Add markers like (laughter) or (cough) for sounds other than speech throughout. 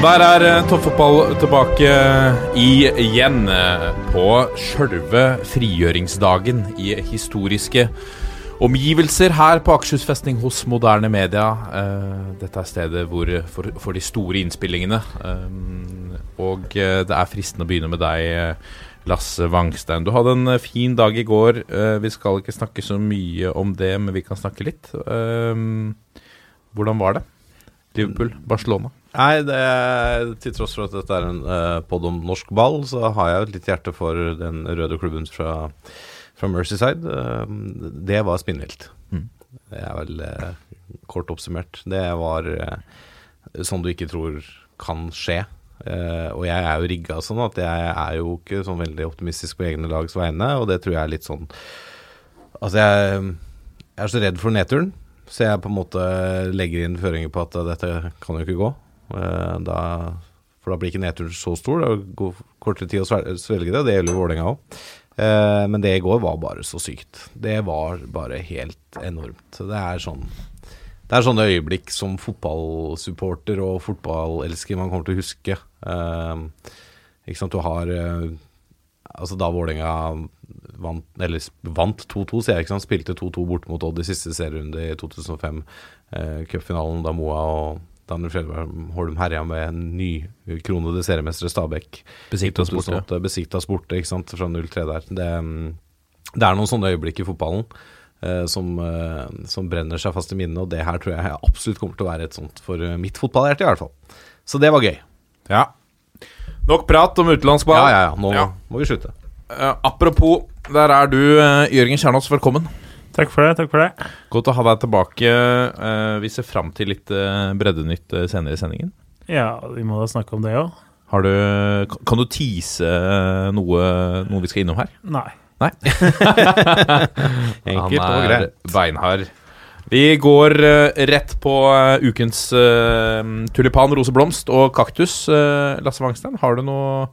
Og der er eh, toppfotball tilbake igjen eh, på sjølve frigjøringsdagen i historiske omgivelser her på Akershus festning hos Moderne Media. Eh, Dette er stedet hvor for, for de store innspillingene. Eh, Og eh, det er fristende å begynne med deg, eh, Lasse Wangstein. Du hadde en eh, fin dag i går. Eh, Vi skal ikke snakke så mye om det, men vi kan snakke litt. Eh, Hvordan var det? Liverpool, Barcelona. Nei, det, til tross for at dette er en uh, pod om norsk ball, så har jeg jo litt hjerte for den røde klubben fra, fra Merseyside. Uh, det var spinnvilt. Mm. Det er vel uh, kort oppsummert. Det var uh, sånn du ikke tror kan skje. Eh, og jeg er jo rigga sånn at jeg er jo ikke sånn veldig optimistisk på egne lags vegne, og det tror jeg er litt sånn Altså, jeg, jeg er så redd for nedturen. Så jeg på en måte legger inn føringer på at dette kan jo ikke gå. Eh, Da, for da blir ikke nedturen så stor. Det går kortere tid å svelge det, det gjelder jo Vålerenga òg. Men det i går var bare så sykt. Det var bare helt enormt. Det er sånn Det er sånne øyeblikk som fotballsupporter og fotballelsker man kommer til å huske. Eh, ikke sant, du har eh, Altså da Vålerenga vant, eller vant 2-2, sier jeg ikke sant, spilte 2-2 bort mot Odd i siste serierunde i 2005. Eh, Cupfinalen da Moa og Daniel Fredberg Holm herja med en nykronede seriemestere Stabæk. Besiktas borte. Besiktas borte, ikke sant, fra 0-3 der. Det, mm, det er noen sånne øyeblikk i fotballen eh, som, eh, som brenner seg fast i minnet, og det her tror jeg absolutt kommer til å være et sånt for eh, mitt fotballhjerte, i hvert fall. Så det var gøy. Ja. Nok prat om utenlandsball. Ja, ja, ja. Nå Ja. må vi slutte. Uh, apropos, der er du, uh, Jørgen Kjernås. Velkommen. Takk for det. takk for det. Godt å ha deg tilbake. Eh, vi ser fram til litt eh, breddenytt eh, senere i sendingen. Ja, vi må da snakke om det òg. Kan- kan du tease noe, noe vi skal innom her? Nei. Nei. (laughs) Enkelt og greit. beinhard. Vi går rett på ukens tulipan, roseblomst og kaktus. Lasse Wangstein, har du noe,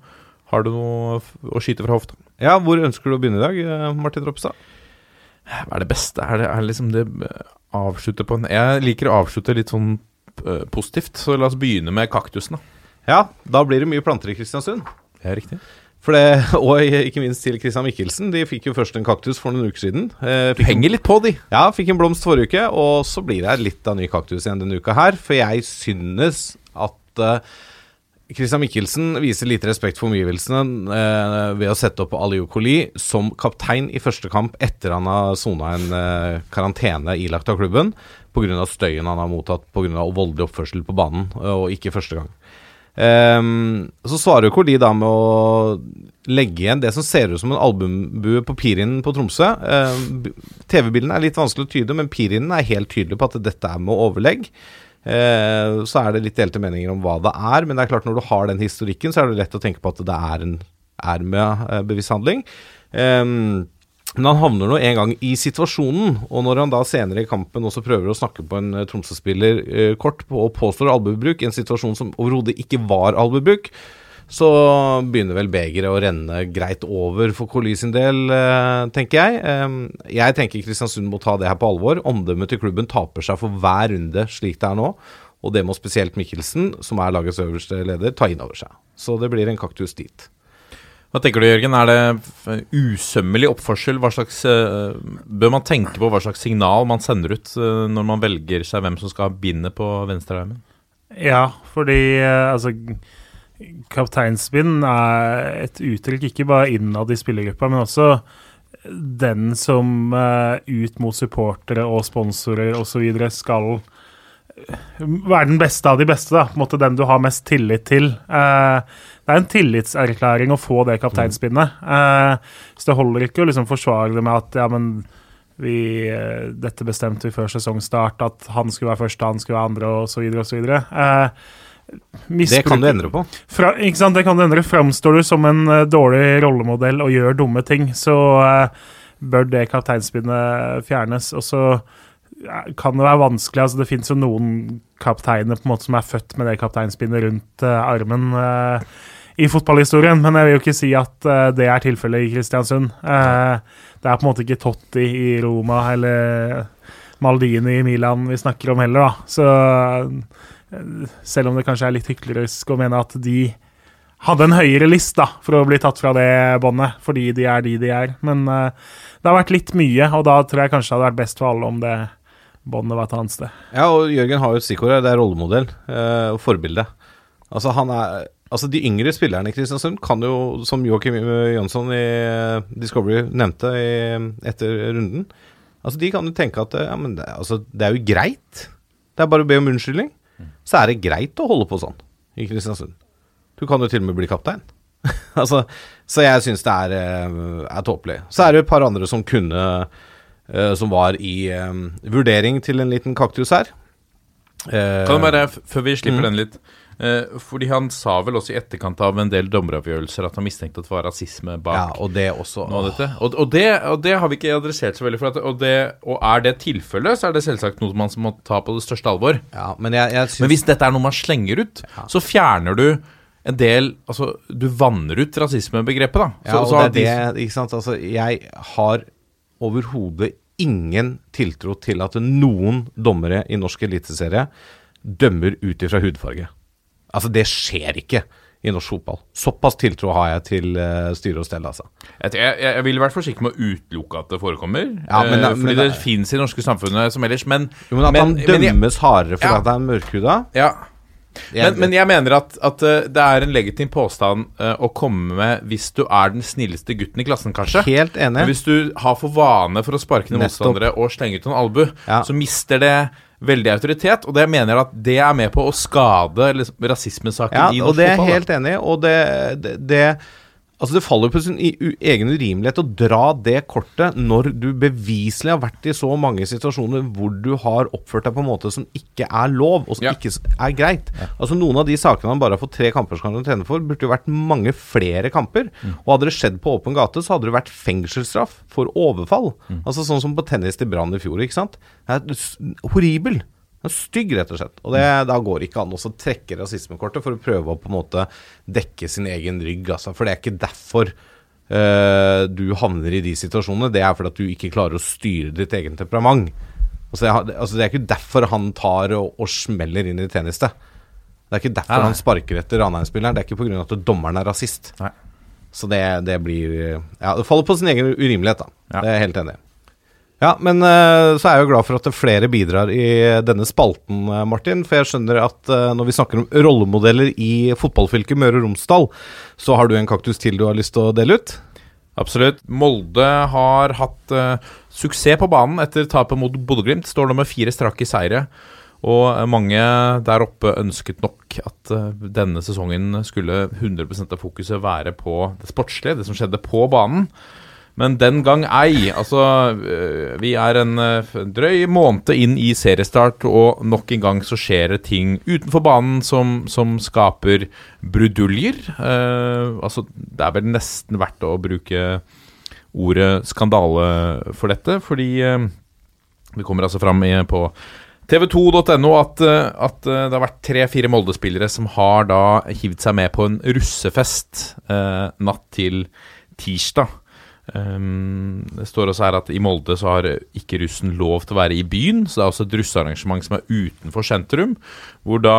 har du noe f- å skyte fra hofta? Ja, hvor ønsker du å begynne i dag, Martin Ropstad? Hva er det beste? Er det, er det liksom det eh, avslutte på en Jeg liker å avslutte litt sånn eh, positivt, så la oss begynne med kaktusene. Ja, da blir det mye planter i Kristiansund. Det er riktig. For det, (laughs) og ikke minst til Christian Mikkelsen. De fikk jo først en kaktus for noen uker siden. Eh, Henger litt på, de. ja, fikk en blomst forrige uke, og så blir det litt av ny kaktus igjen denne uka her. For jeg synes at eh, Christian Mikkelsen viser lite respekt for omgivelsene eh, ved å sette opp Aliou Koli som kaptein i første kamp etter han har sona en eh, karantene ilagt av klubben pga. støyen han har mottatt pga. voldelig oppførsel på banen, eh, og ikke første gang. Ehm, så svarer Koli da med å legge igjen det som ser ut som en albumbue på Pirinen på Tromsø. Ehm, TV-bildene er litt vanskelig å tyde, men Pirinen er helt tydelig på at dette er med overlegg. Eh, så er det litt delte meninger om hva det er, men det er klart når du har den historikken, så er det lett å tenke på at det er, en, er med eh, handling. Ehm, men han havner nå en gang i situasjonen, og når han da senere i kampen også prøver å snakke på en eh, Tromsø-spiller eh, kort på, og påstår albuebruk, en situasjon som overhodet ikke var albuebruk, så begynner vel begeret å renne greit over for Coly sin del, eh, tenker jeg. Jeg tenker Kristiansund må ta det her på alvor. Omdømmet til klubben taper seg for hver runde slik det er nå, og det må spesielt Mikkelsen, som er lagets øverste leder, ta inn over seg. Så det blir en kaktus dit. Hva tenker du, Jørgen? Er det usømmelig oppførsel? Hva slags, eh, bør man tenke på hva slags signal man sender ut eh, når man velger seg hvem som skal ha bindet på venstrearmen? Ja, fordi altså Kapteinspinn er et uttrykk ikke bare innad i spillergruppa, men også den som eh, ut mot supportere og sponsorer osv. skal være den beste av de beste, da. På en måte den du har mest tillit til. Eh, det er en tillitserklæring å få det kapteinspinnet. Eh, så det holder ikke å liksom forsvare det med at ja, men vi, eh, dette bestemte vi før sesongstart, at han skulle være første, han skulle være andre, osv., osv. Eh, Det kan du endre på. Fra, ikke sant, det kan du endre. Framstår du som en uh, dårlig rollemodell og gjør dumme ting, så uh, bør det kapteinspinnet fjernes. Og så uh, kan det være vanskelig. altså Det fins jo noen kapteiner på en måte som er født med det kapteinspinnet rundt armen i fotballhistorien, men jeg vil jo ikke si at det er tilfellet i Kristiansund. Det er på en måte ikke Totti i Roma eller Maldini i Milan vi snakker om heller, da. Så selv om det kanskje er litt hyklerisk å mene at de hadde en høyere list da, for å bli tatt fra det båndet, fordi de er de de er. Men uh, det har vært litt mye, og da tror jeg kanskje det hadde vært best for alle om det båndet var et annet sted. Ja, og Jørgen har jo et stikkord her. Det er rollemodell uh, og forbilde. Altså, han er Altså, de yngre spillerne i Kristiansund kan jo, som Joakim Jønsson i eh, Discovery nevnte i, etter runden Altså, de kan jo tenke at ja, det, altså, det er jo greit. Det er bare å be om unnskyldning. Så er det greit å holde på sånn i Kristiansund. Du kan jo til og med bli kaptein. (laughs) altså, så jeg syns det er, eh, er tåpelig. Så er det et par andre som kunne eh, Som var i um, vurdering til en liten kaktus her. Eh, Kan du bare, før vi slipper Mm. den litt eh, Fordi han sa vel også i etterkant av en del dommeravgjørelser at han mistenkte at det var rasisme Ja, bak og det også. noe av dette. Og, og, det, og det har vi ikke adressert så veldig. For at, og, det, og er det tilfellet, så er det selvsagt noe man må ta på det største alvor. Ja, men jeg, jeg synes... Men hvis dette er noe man slenger ut, så fjerner du en del Altså, du vanner ut rasismebegrepet, da. Ja, og så det er det, ikke sant. Altså, jeg har overhodet ingen tiltro til at noen dommere i norsk eliteserie dømmer ut ifra hudfarge. Altså, det skjer ikke i norsk fotball. Såpass tiltro har jeg til uh, styre og stell, altså. Jeg, jeg, jeg ville vært forsiktig med å utelukke at det forekommer. Ja, men eh, fordi men det, det fins i norske samfunnet som ellers. Men, Jo, men at han men jeg- dømmes hardere fordi Ja. at han er mørkhuda Ja. Men, men jeg mener at, at eh, det er en legitim påstand eh, å komme med hvis du er den snilleste gutten i klassen, kanskje. Helt enig. Men hvis du har for vane for å sparke ned motstandere og slenge ut en albu, Ja. så mister det veldig autoritet. Og det mener jeg at det er med på å skade liksom, rasismesaken Ja, i og norsk det er jeg fotball. helt enig i. Og det, det, det Altså Det faller på sin i- egen urimelighet å dra det kortet når du beviselig har vært i så mange situasjoner hvor du har oppført deg på en måte som ikke er lov, og som Ja. ikke er greit. Altså Noen av de sakene han bare har fått tre kampers karantene for, burde jo vært mange flere kamper. Og hadde det skjedd på åpen gate, så hadde det vært fengselsstraff for overfall. Altså Sånn som på tennis til Brann i fjor, ikke sant. Det er horribel. Den er stygg, rett og slett. Og det, da går det ikke an å trekke rasismekortet for å prøve å på en måte dekke sin egen rygg, altså. For det er ikke derfor eh, du havner i de situasjonene. Det er fordi at du ikke klarer å styre ditt eget temperament. Altså, altså, det er ikke derfor han tar og, og smeller inn i tjeneste. Det er ikke derfor nei. han sparker etter Ranheim-spilleren. Det er ikke pga. at dommeren er rasist. Nei. Så det, det blir Ja, det faller på sin egen urimelighet, da. Ja. Det er jeg helt enig i. Ja, men eh, så er jeg jo glad for at flere bidrar i denne spalten, eh, Martin. For jeg skjønner at eh, når vi snakker om rollemodeller i fotballfylket Møre og Romsdal, så har du en kaktus til du har lyst til å dele ut? Absolutt. Molde har hatt uh, suksess på banen etter tapet mot Bodø-Glimt. Står nå med fire strake seire. Og mange der oppe ønsket nok at uh, denne sesongen skulle 100 av fokuset være på det sportslige, det som skjedde på banen. Men den gang ei. Altså, øh, vi er en øh, drøy måned inn i seriestart, og nok en gang så skjer det ting utenfor banen som, som skaper bruduljer. Eh, altså, det er vel nesten verdt å bruke ordet skandale for dette, fordi eh, vi kommer altså fram i, på tv2.no at, eh, at eh, det har vært tre-fire Molde-spillere som har da hivd seg med på en russefest eh, natt til tirsdag. Um, det står også her at i Molde så har ikke russen lov til å være i byen, så det er også et russearrangement som er utenfor sentrum, hvor da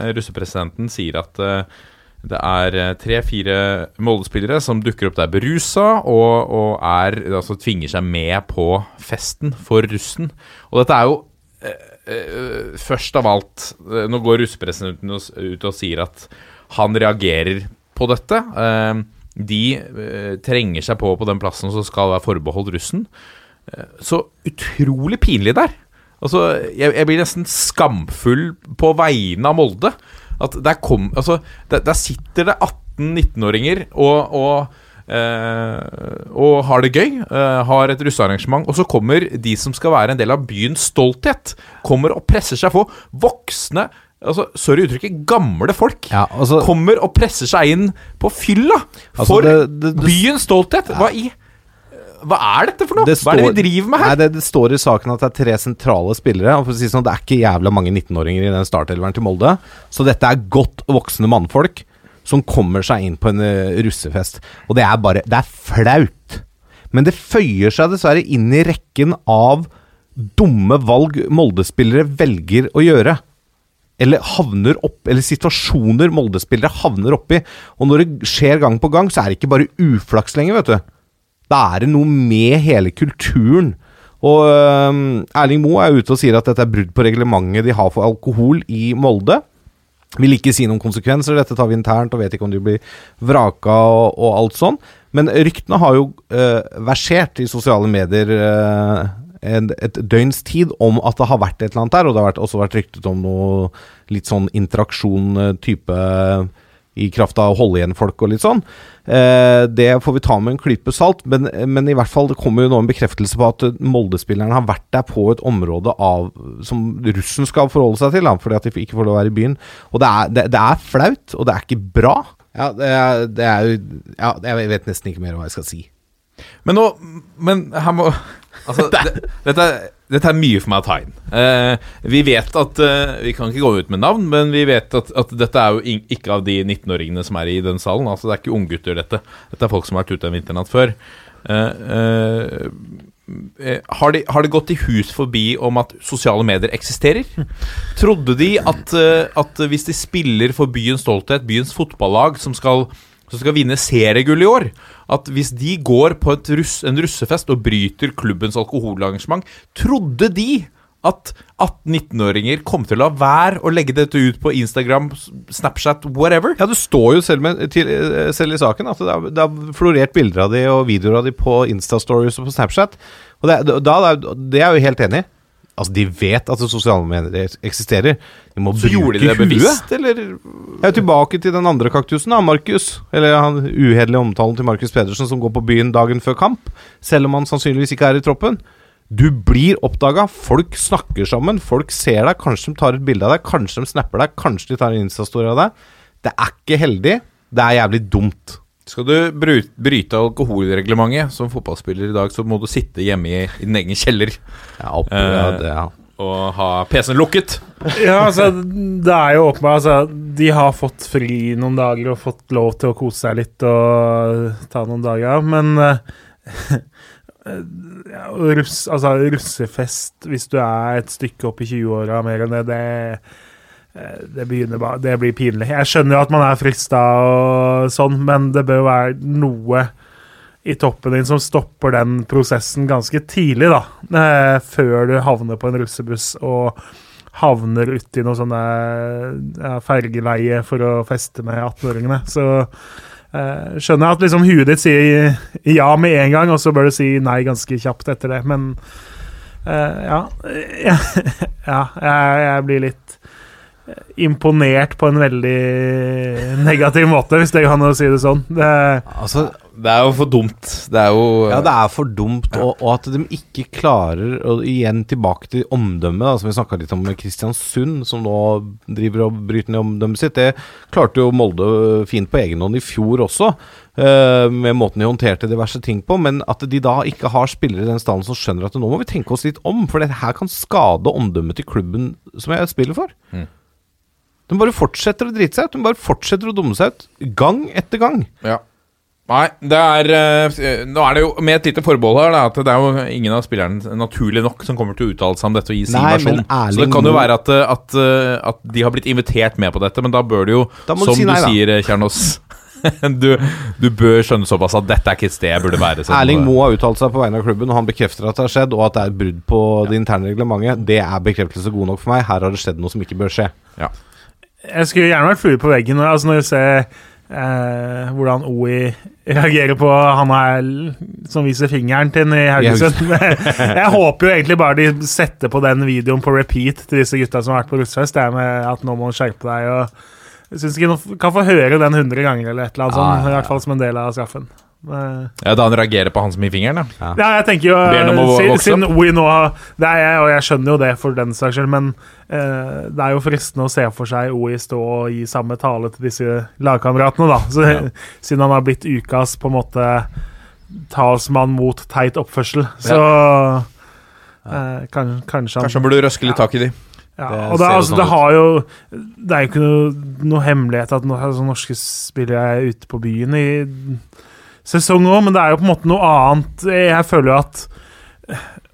eh, russepresidenten sier at uh, det er eh, tre-fire Molde-spillere som dukker opp der berusa og, og er, altså tvinger seg med på festen for russen. Og dette er jo uh, uh, først av alt Nå går russepresidenten ut og sier at han reagerer på dette. Eh, de eh, trenger seg på på den plassen som skal være forbeholdt russen. Eh, så utrolig pinlig der. Altså, jeg, jeg blir nesten skamfull på vegne av Molde. At der, kom, altså, der, der sitter det 18-19-åringer og, og, eh, og har det gøy. eh, har et russearrangement. Og så kommer de som skal være en del av byens stolthet, kommer og presser seg på. Voksne Altså, Sorry uttrykket, gamle folk Ja, altså- kommer og presser seg inn på fylla Altså, for det- det- det- byens stolthet. Hva i Hva er dette for noe? Det Hva er det vi driver med her? Nei, det, det står i saken at det er tre sentrale spillere. Og for å si sånn, Det er ikke jævla mange 19-åringer i den startelveren til Molde. Så dette er godt voksne mannfolk som kommer seg inn på en uh, russefest. Og det er bare Det er flaut. Men det føyer seg dessverre inn i rekken av dumme valg Molde-spillere velger å gjøre. Eller havner opp Eller situasjoner Molde-spillere havner oppi. Og når det skjer gang på gang, så er det ikke bare uflaks lenger, vet du. Da er det noe med hele kulturen. Og øhm, Erling Moe er ute og sier at dette er brudd på reglementet de har for alkohol i Molde. Vil ikke si noen konsekvenser, dette tar vi internt, og vet ikke om de blir vraka og, og alt sånn. Men ryktene har jo uh, versert i sosiale medier en, et døgns tid om at det har vært et eller annet der, og det har vært, også vært ryktet om noe litt sånn interaksjon øh, type i kraft av å holde igjen folk og litt sånn. Eh, det får vi ta med en klype salt, men, men i hvert fall det kommer jo nå en bekreftelse på at Molde-spillerne har vært der på et område av, som russen skal forholde seg til, da, fordi at de ikke får lov å være i byen. Og det er, det, det er flaut, og det er ikke bra. Ja, det er, det er jo Ja, jeg vet nesten ikke mer hva jeg skal si. Men nå Men her må Altså, det, dette, er, dette er mye for meg å ta inn. Eh, vi vet at eh, Vi kan ikke gå ut med navn, men vi vet at, at dette er jo ikke av de 19-åringene som er i den salen. Altså, det er ikke unggutter, dette. Dette er folk som har vært ute en vinternatt før. Eh, eh, eh, har, de, har det gått i hus forbi om at sosiale medier eksisterer? Trodde de at, eh, at hvis de spiller for byens stolthet, byens fotballag, som skal som skal vinne seriegull i år, at hvis de går på russ, en russefest og bryter klubbens alkoholarrangement, trodde de at 18-19-åringer kom til å la være å legge dette ut på Instagram, Snapchat, whatever? Ja, det står jo selv, med, til, eh, selv i saken at det har, det har florert bilder av de og videoer av de på Insta-stories og på Snapchat. Og det, da, det er- jo helt enig i. Altså, de vet at sosiale medier eksisterer. De må Så bruke gjorde de det huet. bevisst, eller? Jeg er tilbake til den andre kaktusen, da, Markus. Eller han uhederlige omtalen til Markus Pedersen som går på byen dagen før kamp, selv om han sannsynligvis ikke er i troppen. Du blir oppdaga. Folk snakker sammen. Folk ser deg. Kanskje de tar et bilde av deg, kanskje de snapper deg, kanskje de tar en Insta-story av deg. Det er ikke heldig. Det er jævlig dumt. Skal du bryte alkoholreglementet som fotballspiller i dag, så må du sitte hjemme i, i din egen kjeller Ja, opp, ja, det, ja. og ha PC-en lukket. Ja, altså, det er jo åpenbart altså, De har fått fri noen dager og fått lov til å kose seg litt og ta noen dager av, men uh, ja, russ, altså, russefest hvis du er et stykke opp i 20-åra mer enn det, det eh, det, begynner bare, det blir pinlig. Jeg skjønner jo at man er frista og sånn, men det bør være noe i toppen din som stopper den prosessen ganske tidlig, da. Eh, før du havner på en russebuss og havner uti noe sånne ja, fergeleie for å feste med 18-åringene. Så eh, skjønner jeg at liksom huet ditt sier ja med en gang, og så bør du si nei ganske kjapt etter det, men eh, ja. (laughs) ja, jeg, jeg blir litt imponert på en veldig negativ måte, hvis det kan å si det sånn. Det, Altså, Det er jo for dumt. Det er jo ja, det er for dumt, og, og at de ikke klarer Og igjen tilbake til omdømmet, som vi snakka litt om med Kristiansund, som nå driver og bryter ned omdømmet sitt. Det klarte jo Molde fint på egen hånd i fjor også, eh, med måten de håndterte diverse ting på. Men at de da ikke har spillere i den stallen som skjønner at nå må vi tenke oss litt om, for det her kan skade omdømmet til klubben som jeg spiller for. Mm. De bare fortsetter å drite seg ut. De bare fortsetter å dumme seg ut. Gang etter gang. Ja. Nei, det er eh, Nå er det jo med et lite forbehold her, at det er jo ingen av spillerne naturlig nok som kommer til å uttale seg om dette og gi sin Nei, versjon. Så det kan jo være at, eh, at, eh, at de har blitt invitert med på dette, men da bør det jo, du som si du nei, da. sier, Kjernås (laughs) du, du bør skjønne såpass at dette er ikke et sted jeg burde være. Erling Moe har uttalt seg på vegne av klubben, og han bekrefter at det har skjedd, og at det er et brudd på det interne reglementet. Det er bekreftelse god nok for meg. Her har det skjedd noe som ikke bør skje. Jeg skulle gjerne vært flue på veggen. Altså når du ser eh, hvordan OI reagerer på han her som viser fingeren til i Haugesund. (laughs) jeg håper jo egentlig bare de setter på den videoen på repeat til disse gutta som har vært på russefest. Det er med at nå må du skjerpe deg. og jeg synes ikke noen kan få høre den 100 ganger eller et eller annet sånt. I hvert fall som en del av straffen. Eh, Ja, Da han reagerer på han som gir fingeren, da. ja, jeg tenker jo Siden OI nå Det er jeg, og jeg skjønner jo det for den saks skyld, men eh, det er jo fristende å se for seg OI stå og gi samme tale til disse lagkameratene, da. Så, (laughs) Siden han har blitt ukas på en måte talsmann mot teit oppførsel, så eh, kan, kanskje han Kanskje han burde røske litt tak i de. ja, Det og det, altså, sånn det har jo Det er jo ikke noe, noe hemmelighet at no, altså, norske spillere er ute på byen i sesong òg, men det er jo på en måte noe annet. Jeg føler jo at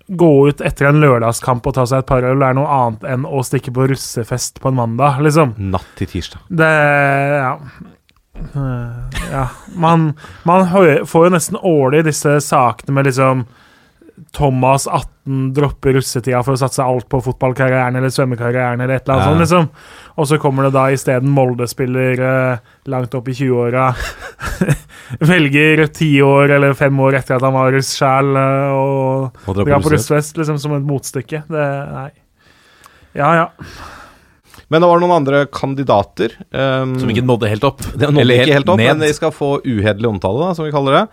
Gå ut etter en lørdagskamp og ta seg et par øl er noe annet enn å stikke på russefest på en mandag, liksom. Natt til tirsdag. Det Ja. Eh, ja. Man, man får jo nesten årlig disse sakene med liksom Thomas 18 dropper russetida for å satse alt på fotballkarrieren eller svømmekarrieren eller et eller annet Ja. sånt, liksom. Og så kommer det da isteden Molde-spiller eh, langt opp i 20-åra. (laughs) velger ti år eller fem år etter at han var russ sjæl, eh, og Og dra drar på russefest. russefest liksom som et motstykke. Det Nei. Ja, ja. Men det var noen andre kandidater. Um, Som ikke nådde helt opp. Nådde Eller ikke helt opp, ned. men de skal få uhederlig omtale, da, som vi kaller det.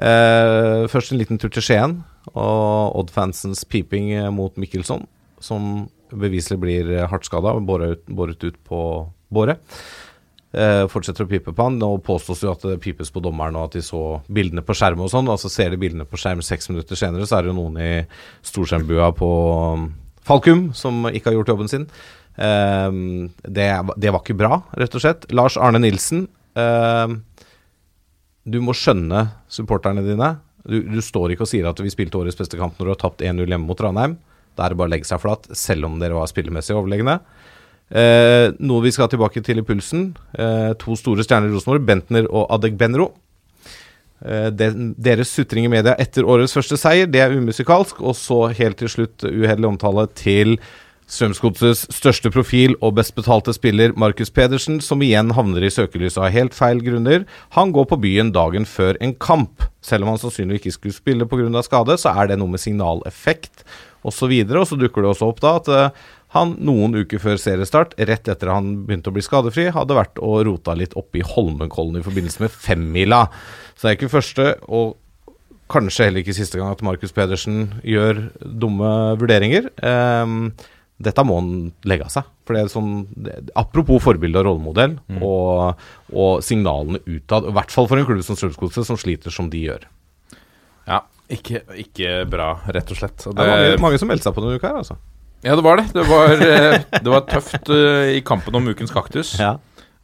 Uh, først en liten tur til Skien og Odd-fansens piping eh, mot Mikkelsson, som beviselig blir eh, hardt skada båret båret ut på båret. Eh, fortsetter å pipe på han. Nå påstås jo at det pipes på dommeren, og at de så bildene på skjerm og sånn. Altså ser de bildene på skjerm seks minutter senere, så er det jo noen i storskjermbua på um, Falkum som ikke har gjort jobben sin. Eh, det, det var ikke bra, rett og slett. Lars Arne Nilsen. eh, du må skjønne supporterne dine. Du, du står ikke og sier at vi spilte årets beste kamp når du har tapt 1-0 hjemme mot Ranheim. Da er det bare å legge seg flat, selv om dere var spillemessig overlegne. Eh, noe vi skal tilbake til i pulsen. Eh, to store stjerner i Rosenborg, Bentner og Adegbenro. Eh, deres sutring i media etter årets første seier, det er umusikalsk. Og så helt til slutt uhederlig omtale til Strømsgodsets største profil og best betalte spiller, Markus Pedersen, som igjen havner i søkelyset av helt feil grunner. Han går på byen dagen før en kamp. Selv om han sannsynligvis ikke skulle spille pga. skade, så er det noe med signaleffekt osv. Og, så og så dukker det også opp da at eh, han noen uker før seriestart, rett etter han begynte å bli skadefri, hadde vært og rota litt opp i Holmenkollen i forbindelse med femmila. Så det er ikke første og kanskje heller ikke siste gang at Markus Pedersen gjør dumme vurderinger. Ehm, dette må han legge av seg. For det er sånn, det, apropos forbilde og rollemodell, og, og signalene utad, i hvert fall for en klubb som Strømsgodset, som sliter som de gjør. Ja, ikke, ikke bra, rett og slett. Og Det er mange, mange som meldte seg på denne uka her, altså. ja, det var det. Det var, eh, (laughs) det var tøft eh, i kampen om ukens kaktus.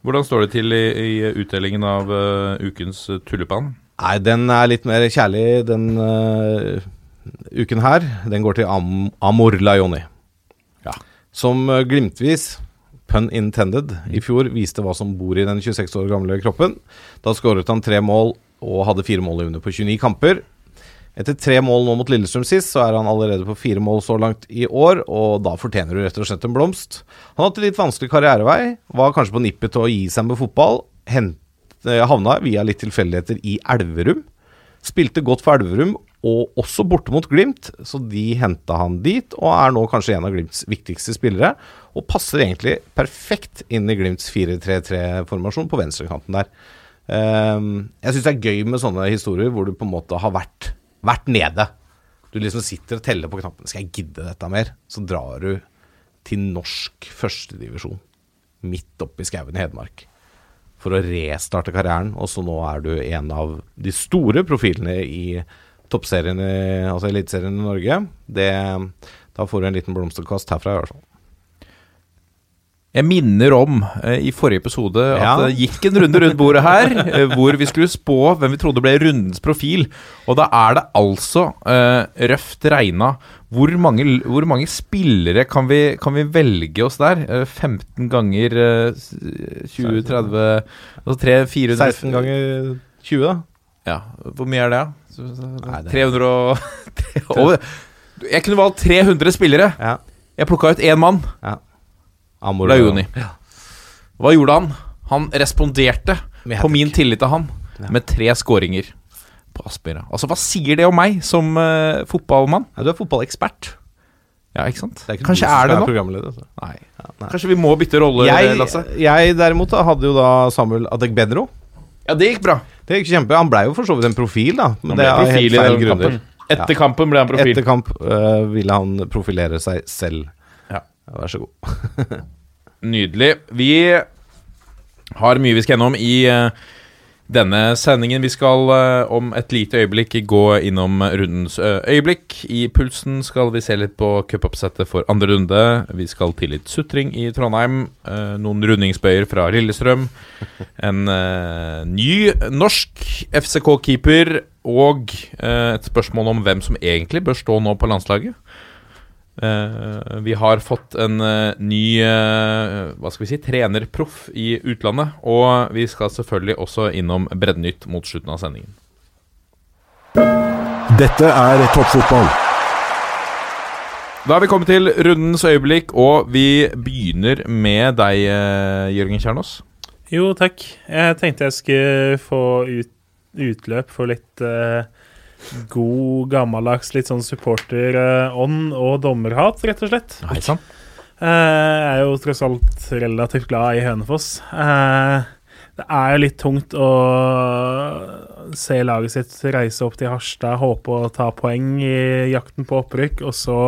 Hvordan står det til i, i utdelingen av uh, ukens tulipan? Nei, den er litt mer kjærlig den uh, uken her. Den går til Am Amor Lajoni. Som øh, glimtvis, pun intended, i fjor viste hva som bor i den 26 år gamle kroppen. Da skåret han tre mål og hadde fire mål i under på 29 kamper. Etter tre mål nå mot Lillestrøm sist, så er han allerede på fire mål så langt i år, og da fortjener du rett og slett en blomst. Han hatt litt vanskelig karrierevei, var kanskje på nippet til å gi seg med fotball. Hent, eh, havna via litt tilfeldigheter i Elverum. Spilte godt for Elverum, og også borte mot Glimt, så de henta han dit, og er nå kanskje en av Glimts viktigste spillere. Og passer egentlig perfekt inn i Glimts 4-3-3-formasjon på venstrekanten der. Ehm, jeg syns det er gøy med sånne historier hvor du på en måte har vært, vært nede. Du liksom sitter og teller på knappene. Skal jeg gidde dette mer? Så drar du til norsk førstedivisjon. Midt oppi skauen i Hedmark. For å restarte karrieren. Og så nå er du en av de store profilene i toppserien, i- altså Eliteserien i Norge. Det, da får du en liten blomsterkast herfra, i hvert fall. Jeg minner om eh, i forrige episode at Ja. det gikk en runde rundt bordet her, eh, hvor vi skulle spå hvem vi trodde ble rundens profil. Og da er det altså uh, røft regna. Hvor mange, hvor mange spillere kan vi, kan vi velge oss der? Eh, 15 ganger uh, 20, 30 Altså 3, 400 16 ganger 20, da. Ja, hvor mye er det, da? Nei, det- 300 og (laughs) Over. Jeg kunne valgt 300 spillere. Ja. Jeg plukka ut én mann. Amor Lajoni. Hva gjorde han? Han responderte på min tillit til han, med tre skåringer på Aspmyra. Altså, hva sier det om meg som eh, fotballmann? Ja, du er fotballekspert. Ja, ikke sant? Det er ikke Kanskje som er det nå? programleder, altså. Nei. nei. Kanskje vi må bytte rolle, Jeg, Lasse? jeg derimot da, hadde jo da Samuel Adegbenro. Ja, det gikk bra. Det gikk kjempe Han ble jo for så vidt en profil, da. Men det er helt feil grunner. Etter kampen ble han profil. Etter kamp uh, ville han profilere seg selv. Ja. Vær så god. (laughs) Nydelig. Vi har mye vi skal gjennom i eh, denne sendingen. Vi skal eh, om et lite øyeblikk gå innom rundens eh, øyeblikk. I Pulsen skal vi se litt på cupoppsettet for andre runde. Vi skal til litt sutring i Trondheim. eh, noen rundingsbøyer fra Lillestrøm. En ny norsk FCK-keeper. Og et spørsmål om hvem som egentlig bør stå nå på landslaget. Eh, vi har fått en uh, ny uh, hva skal vi si, trenerproff i utlandet. Og vi skal selvfølgelig også innom Breddenytt mot slutten av sendingen. Dette er toppfotball. Da har vi kommet til rundens øyeblikk, og vi begynner med deg, Jørgen Kjernås. Jo, takk. Jeg tenkte jeg skulle få ut, utløp for litt eh, god, gammeldags, litt sånn supporterånd og dommerhat, rett og slett. Nei, sann. Eh, jeg er jo tross alt relativt glad i Hønefoss. Eh, det er jo litt tungt å se laget sitt reise opp til Harstad, håpe å ta poeng i jakten på opprykk, og så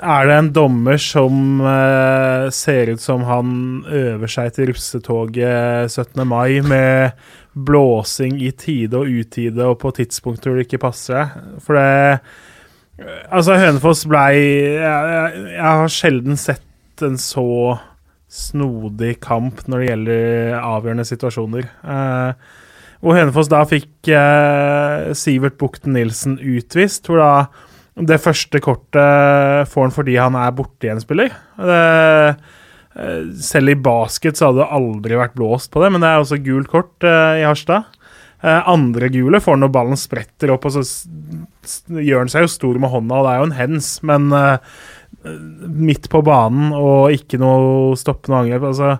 er det en dommer som uh, ser ut som han øver seg til russetoget 17. mai med blåsing i tide og utide og på tidspunkter det ikke passer. For det Altså, Hønefoss blei jeg, jeg, har sjelden sett en så snodig kamp når det gjelder avgjørende situasjoner. Uh, hvor Hønefoss da fikk eh, Sivert Bukten Nilsen utvist. Hvor da det første kortet får han fordi han er borte igjen, spiller. Det, eh, selv i basket så hadde det aldri vært blåst på det, men det er også gult kort eh, i Harstad. Eh, andre gule får han når ballen spretter opp, og så gjør han seg jo stor med hånda, og det er jo en hens, men midt på banen og ikke noe stoppende angrep. Altså,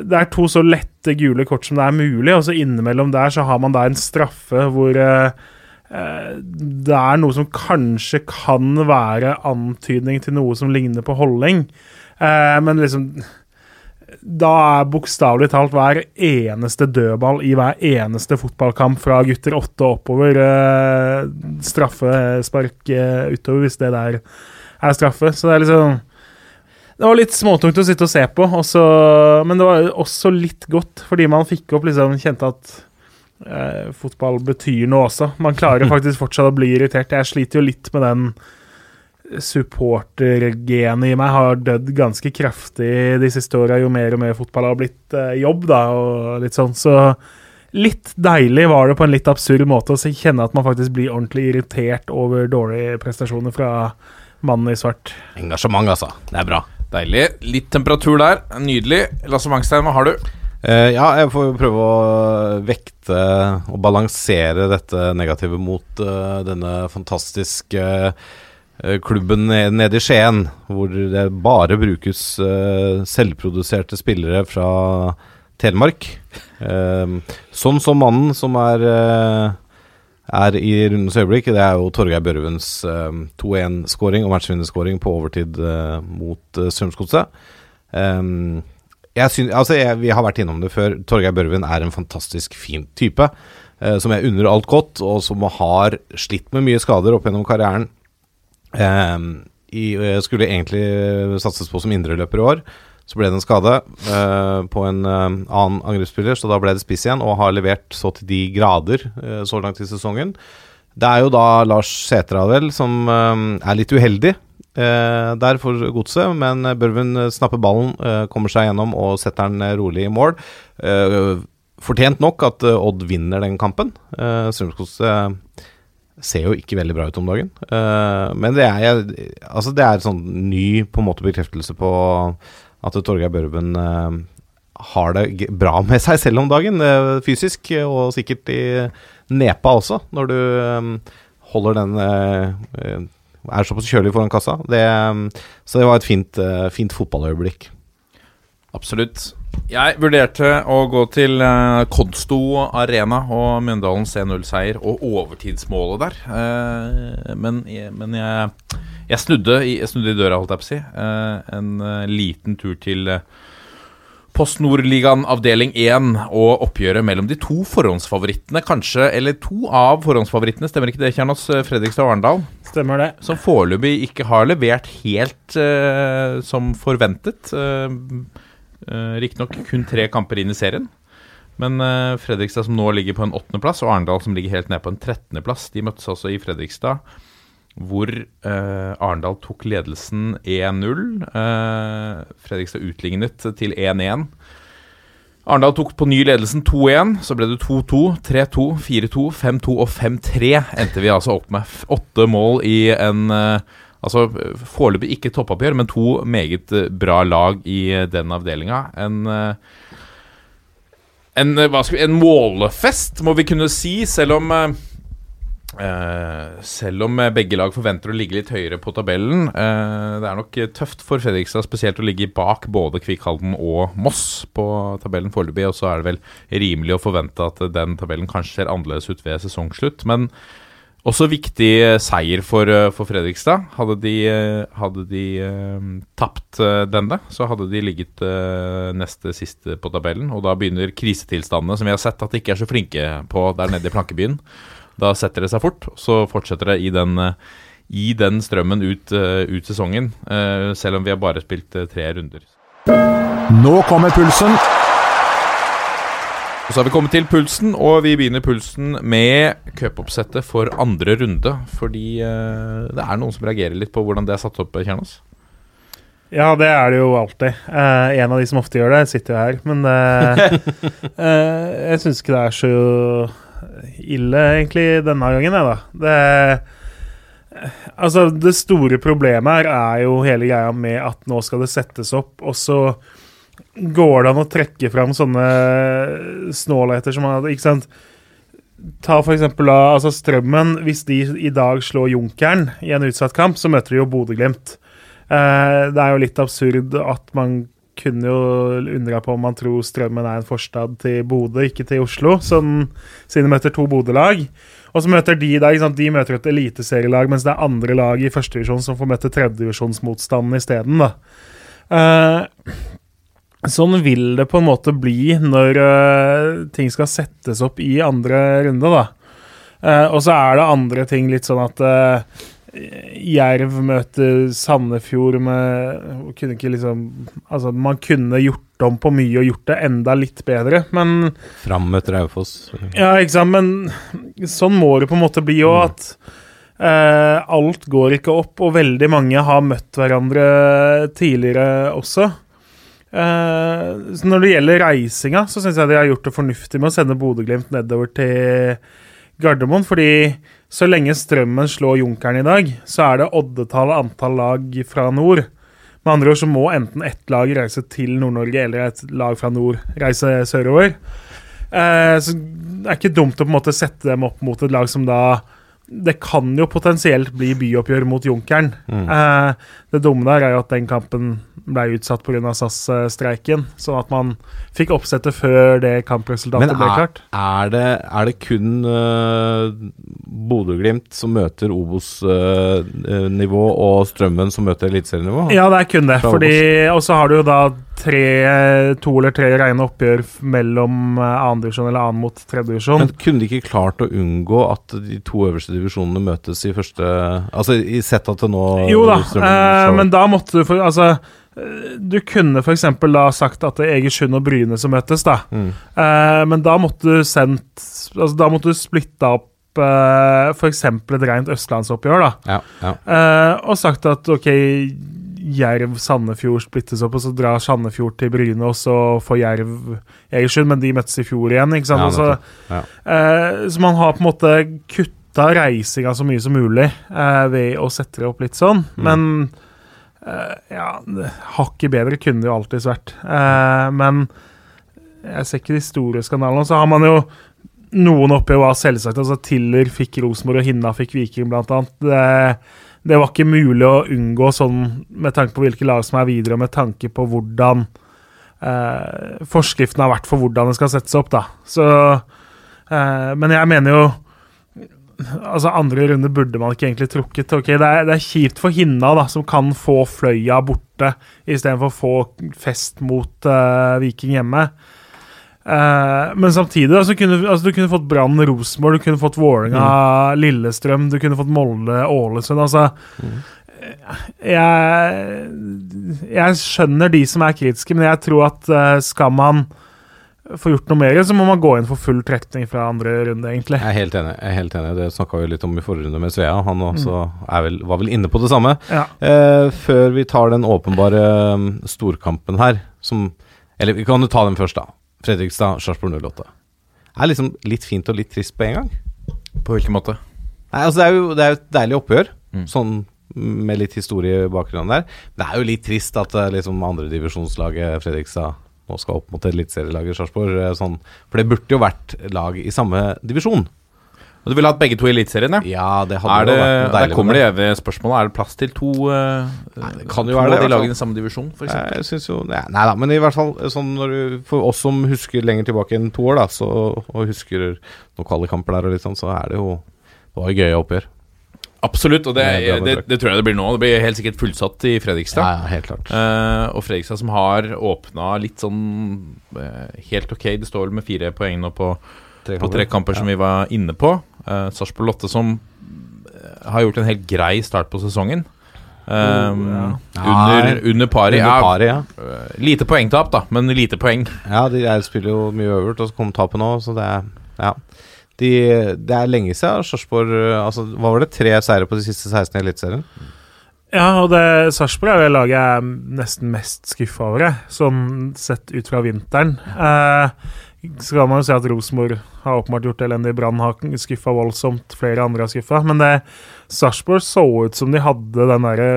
det er to så lette gule kort som det er mulig, og så innimellom der så har man da en straffe hvor det er noe som kanskje kan være antydning til noe som ligner på holdning, eh, men liksom da er bokstavelig talt hver eneste dødball i hver eneste fotballkamp fra gutter åtte oppover eh, straffespark eh, utover, hvis det der er straffe. Så det er liksom Det var litt småtungt å sitte og se på, også, men det var også litt godt, fordi man fikk opp liksom Kjente at eh, fotball betyr noe også. Man klarer (laughs) faktisk fortsatt å bli irritert. Jeg sliter jo litt med den supportergenet i meg har dødd ganske kraftig de siste åra, jo mer og mer fotball har blitt eh, jobb, da, og litt sånn. Så litt deilig var det på en litt absurd måte å kjenne at man faktisk blir ordentlig irritert over dårlige prestasjoner fra mannen i svart. Engasjement, altså. Det er bra. Deilig. Litt temperatur der. Nydelig. Lasse Mangstein, hva har du? Eh, ja, jeg får jo prøve å vekte og balansere dette negative mot eh, denne fantastiske eh, klubben ned- nede i Skien, hvor det bare brukes selvproduserte spillere fra Telemark. Sånn som mannen som er er i rundens øyeblikk, det er jo Torgeir Børvens eh, 2-1-skåring og matchvinnerskåring på overtid mot uh, Strømsgodset. Jeg synes, altså jeg, vi har vært innom det før. Torgeir Børven er en fantastisk fin type. eh, som jeg unner alt godt, og som har slitt med mye skader opp gjennom karrieren. Eh, i, skulle egentlig eh, satses på som indreløper i år. Så ble det en skade eh, på en eh, annen angrepsspiller, så da ble det spiss igjen, og har levert så til de grader eh, så langt i sesongen. Det er jo da Lars Sæteravel som eh, er litt uheldig der for godset, men Børven snapper ballen, eh, kommer seg gjennom og setter den eh, rolig i mål. Eh, fortjent nok at eh, Odd vinner den kampen. Eh, Strømsgodset ser jo ikke veldig bra ut om dagen. Eh, men det er, altså det er sånn ny på en måte bekreftelse på at Torgeir Børven eh, har det bra med seg selv om dagen, eh, fysisk, eh, og sikkert i nepa også, når du eh, holder den eh, eh, Er såpass kjølig foran kassa. Det, eh, så det var et fint, eh, fint fotballøyeblikk. Absolutt. Jeg vurderte å gå til uh, Konsto Arena og Mjøndalens 1-0-seier og overtidsmålet der. Uh, men men jeg, jeg, snudde jeg snudde i døra, holdt jeg på å si. Uh, en eh, liten tur til eh, Post Nordligaen avdeling 1 og oppgjøret mellom de to forhåndsfavorittene, kanskje, eller to av forhåndsfavorittene, stemmer ikke det, Kjernos? Eh, Fredrikstad og Arendal? Stemmer det. Som foreløpig ikke har levert helt uh, som forventet. Uh, uh, Riktignok kun tre kamper inn i serien. Men Fredrikstad som nå ligger på en åttendeplass, og Arendal som ligger helt ned på en trettendeplass, de møttes altså i Fredrikstad, hvor eh, Arendal tok ledelsen 1-0. Eh, Fredrikstad utlignet til 1-1. Arendal tok på ny ledelsen 2-1. Så ble det 2-2, 3-2, 4-2, 5-2 og 5-3 endte vi altså opp med. Åtte mål i en eh, Altså foreløpig ikke toppoppgjør, men to meget eh, bra lag i eh, den avdelinga. En eh, en, en målefest, må vi kunne si, selv om Selv om eh, begge lag forventer å ligge litt høyere på tabellen. eh, det er nok eh, tøft for Fredrikstad spesielt å ligge bak både Kvikkhalden og Moss på tabellen foreløpig. Og så er det vel rimelig å forvente at eh, den tabellen kanskje ser annerledes ut ved sesongslutt. Men også viktig eh, seier for, eh, for Fredrikstad. Hadde de, eh, hadde de eh, tapt eh, denne, så hadde de ligget eh, neste siste på tabellen. Og da begynner krisetilstandene, som vi har sett at de ikke er så flinke på der nede i Plankebyen. Da setter det seg fort, og så fortsetter det i den, eh, i den strømmen ut, eh, ut sesongen. eh, selv om vi har bare spilt tre runder. Nå kommer pulsen. Og så har vi kommet til pulsen, og vi begynner pulsen med cupoppsettet for andre runde. Fordi det er noen som reagerer litt på hvordan det er satt opp, Kjernos. Ja, det er det jo alltid. Eh, en av de som ofte gjør det, sitter jo her. Men eh, (laughs) eh, jeg syns ikke det er så ille, egentlig, denne gangen, jeg, da. Det, altså, det store problemet her er jo hele greia med at nå skal det settes opp, og så går det an å trekke fram sånne snålheter som Ikke sant? Ta for eksempel altså Strømmen. Hvis de i dag slår Junkeren i en utsatt kamp, så møter de jo Bodø-Glimt. Eh, det er jo litt absurd at man kunne jo undra på om man tror Strømmen er en forstad til Bodø, ikke til Oslo, sånn, siden de møter to Bodø-lag. Og så møter de der, de møter et eliteserielag, mens det er andre lag i førstedivisjon som får møte tredjedivisjonsmotstanden isteden. Eh, Sånn vil det på en måte bli når eh, ting skal settes opp i andre runde, da. Eh, og så er det andre ting litt sånn at eh, Jerv møter Sandefjord med kunne ikke liksom Altså, man kunne gjort om på mye og gjort det enda litt bedre, men Fram møter Raufoss. ja, ikke sant, men sånn må det på en måte bli òg, at eh, alt går ikke opp, og veldig mange har møtt hverandre tidligere også. Eh, så når det gjelder reisinga, så syns jeg de har gjort det fornuftig med å sende Bodø-Glimt nedover til Gardermoen, fordi så lenge Strømmen slår Junkeren i dag, så er det oddetall antall lag fra nord. Med andre ord så må enten ett lag reise til Nord-Norge, eller et lag fra nord reise sørover. Eh, så det er ikke dumt å på en måte sette dem opp mot et lag som da Det kan jo potensielt bli byoppgjør mot Junkeren. Eh, det dumme der er jo at den kampen ble utsatt pga. SAS-streiken, sånn at man fikk oppsettet før det kampresultatet Men ble er, klart. er, det, er det kun uh, Bodø-Glimt som møter Obos-nivå, og Strømmen som møter eliteserienivå? Ja, det er kun det. Og så har du jo da tre, to eller tre rene oppgjør mellom eh, annendivisjon eller annen mot tredjedivisjon. Men kunne de ikke klart å unngå at de to øverste divisjonene møtes i første Altså i sett at det nå Jo da, Strømmen eh, men da måtte du for Altså, du kunne f.eks. da sagt at det er Egersund og Bryne som møtes, da. Mm. Eh, men da måtte du sendt Altså, da måtte du splitta opp eh, f.eks. et rent østlandsoppgjør, da. Ja, ja. Eh, og sagt at ok, Jerv-Sandefjord splittes opp, og så drar Sandefjord til Bryne, og så får Jerv Egersund, men de møttes i fjor igjen, ikke sant. Ja, så. Eh, så man har på en måte kutta reisinga så mye som mulig eh, ved å sette det opp litt sånn, Mm. men ja, hakket bedre kunne det jo alltids vært. Eh, men jeg ser ikke de store skandalene. Så har man jo noen oppi var selvsagt. altså Tiller fikk Rosenborg, og Hinna fikk Viking, blant annet. Det, det var ikke mulig å unngå sånn med tanke på hvilke lag som er videre, og med tanke på hvordan eh, forskriften har vært for hvordan det skal settes opp, da. Så eh, Men jeg mener jo Altså, andre runde burde man ikke egentlig trukket. Ok, Det er, det er kjipt for Hinna, da, som kan få Fløya borte, istedenfor å få fest mot uh, Viking hjemme. Uh, men samtidig da, så kunne altså, du kunne fått Brann Rosenborg, du kunne fått Vålerenga Lillestrøm, du kunne fått Molde Ålesund. Altså jeg, jeg skjønner de som er kritiske, men jeg tror at uh, skal man få gjort noe mer, så må man gå inn for full trekning fra andre runde, egentlig. Jeg er helt enig. jeg er helt enig Det snakka vi litt om i forrige runde med Svea. Han også er vel, var vel inne på det samme. Ja. Eh, før vi tar den åpenbare um, storkampen her, som Eller vi kan jo ta den først, da. Fredrikstad, Sarpsborg 08. Det er liksom litt fint og litt trist på en gang. På hvilken måte? Nei, altså Det er jo, det er et deilig oppgjør, Mm. sånn med litt historie i bakgrunnen der. Det er jo litt trist at eh, liksom andredivisjonslaget Fredrikstad nå skal opp mot eliteserielaget Sarpsborg. eh, Sånn, for det burde jo vært lag i samme divisjon. Og Du ville hatt begge to i Eliteserien, ja? Ja, det hadde det, jo vært der kommer det evige spørsmålet. Er det plass til to, uh, det kan jo være det, av i de lagene i samme divisjon, f.eks.? Jeg synes jo Nei, nei da, men i hvert fall sånn når du, For oss som husker lenger tilbake enn to år, da, så, og husker noen kvalikkamper der og litt sånn, så er det jo Det var gøye oppgjør. Absolutt, og det, Det det, det tror jeg det blir nå. Det blir helt sikkert fullsatt i Fredrikstad. Ja, ja, helt klart. uh, og Fredrikstad som har åpna litt sånn uh, helt ok. Det står vel med fire poeng nå på, på tre kamper, som vi var inne på. Uh, Sarpsborg Lotte som har gjort en helt grei start på sesongen. Um, Under, under pari. Under Ja, pari, ja. lite poengtap, da, men lite poeng. Ja, de er, spiller jo mye øvert, og så kom tapet nå, så det er Ja. De, det er lenge siden Sarpsborg eh, altså, Hva var det? Tre seire på de siste 16 i Eliteserien? Ja, og det Sarpsborg er det laget jeg er nesten mest skuffa over, jeg, sånn sett ut fra vinteren. Eh, så kan man jo si at Rosenborg har åpenbart gjort elendig. Brann har skuffa voldsomt, flere andre har skuffa. Men det Sarpsborg så ut som de hadde den derre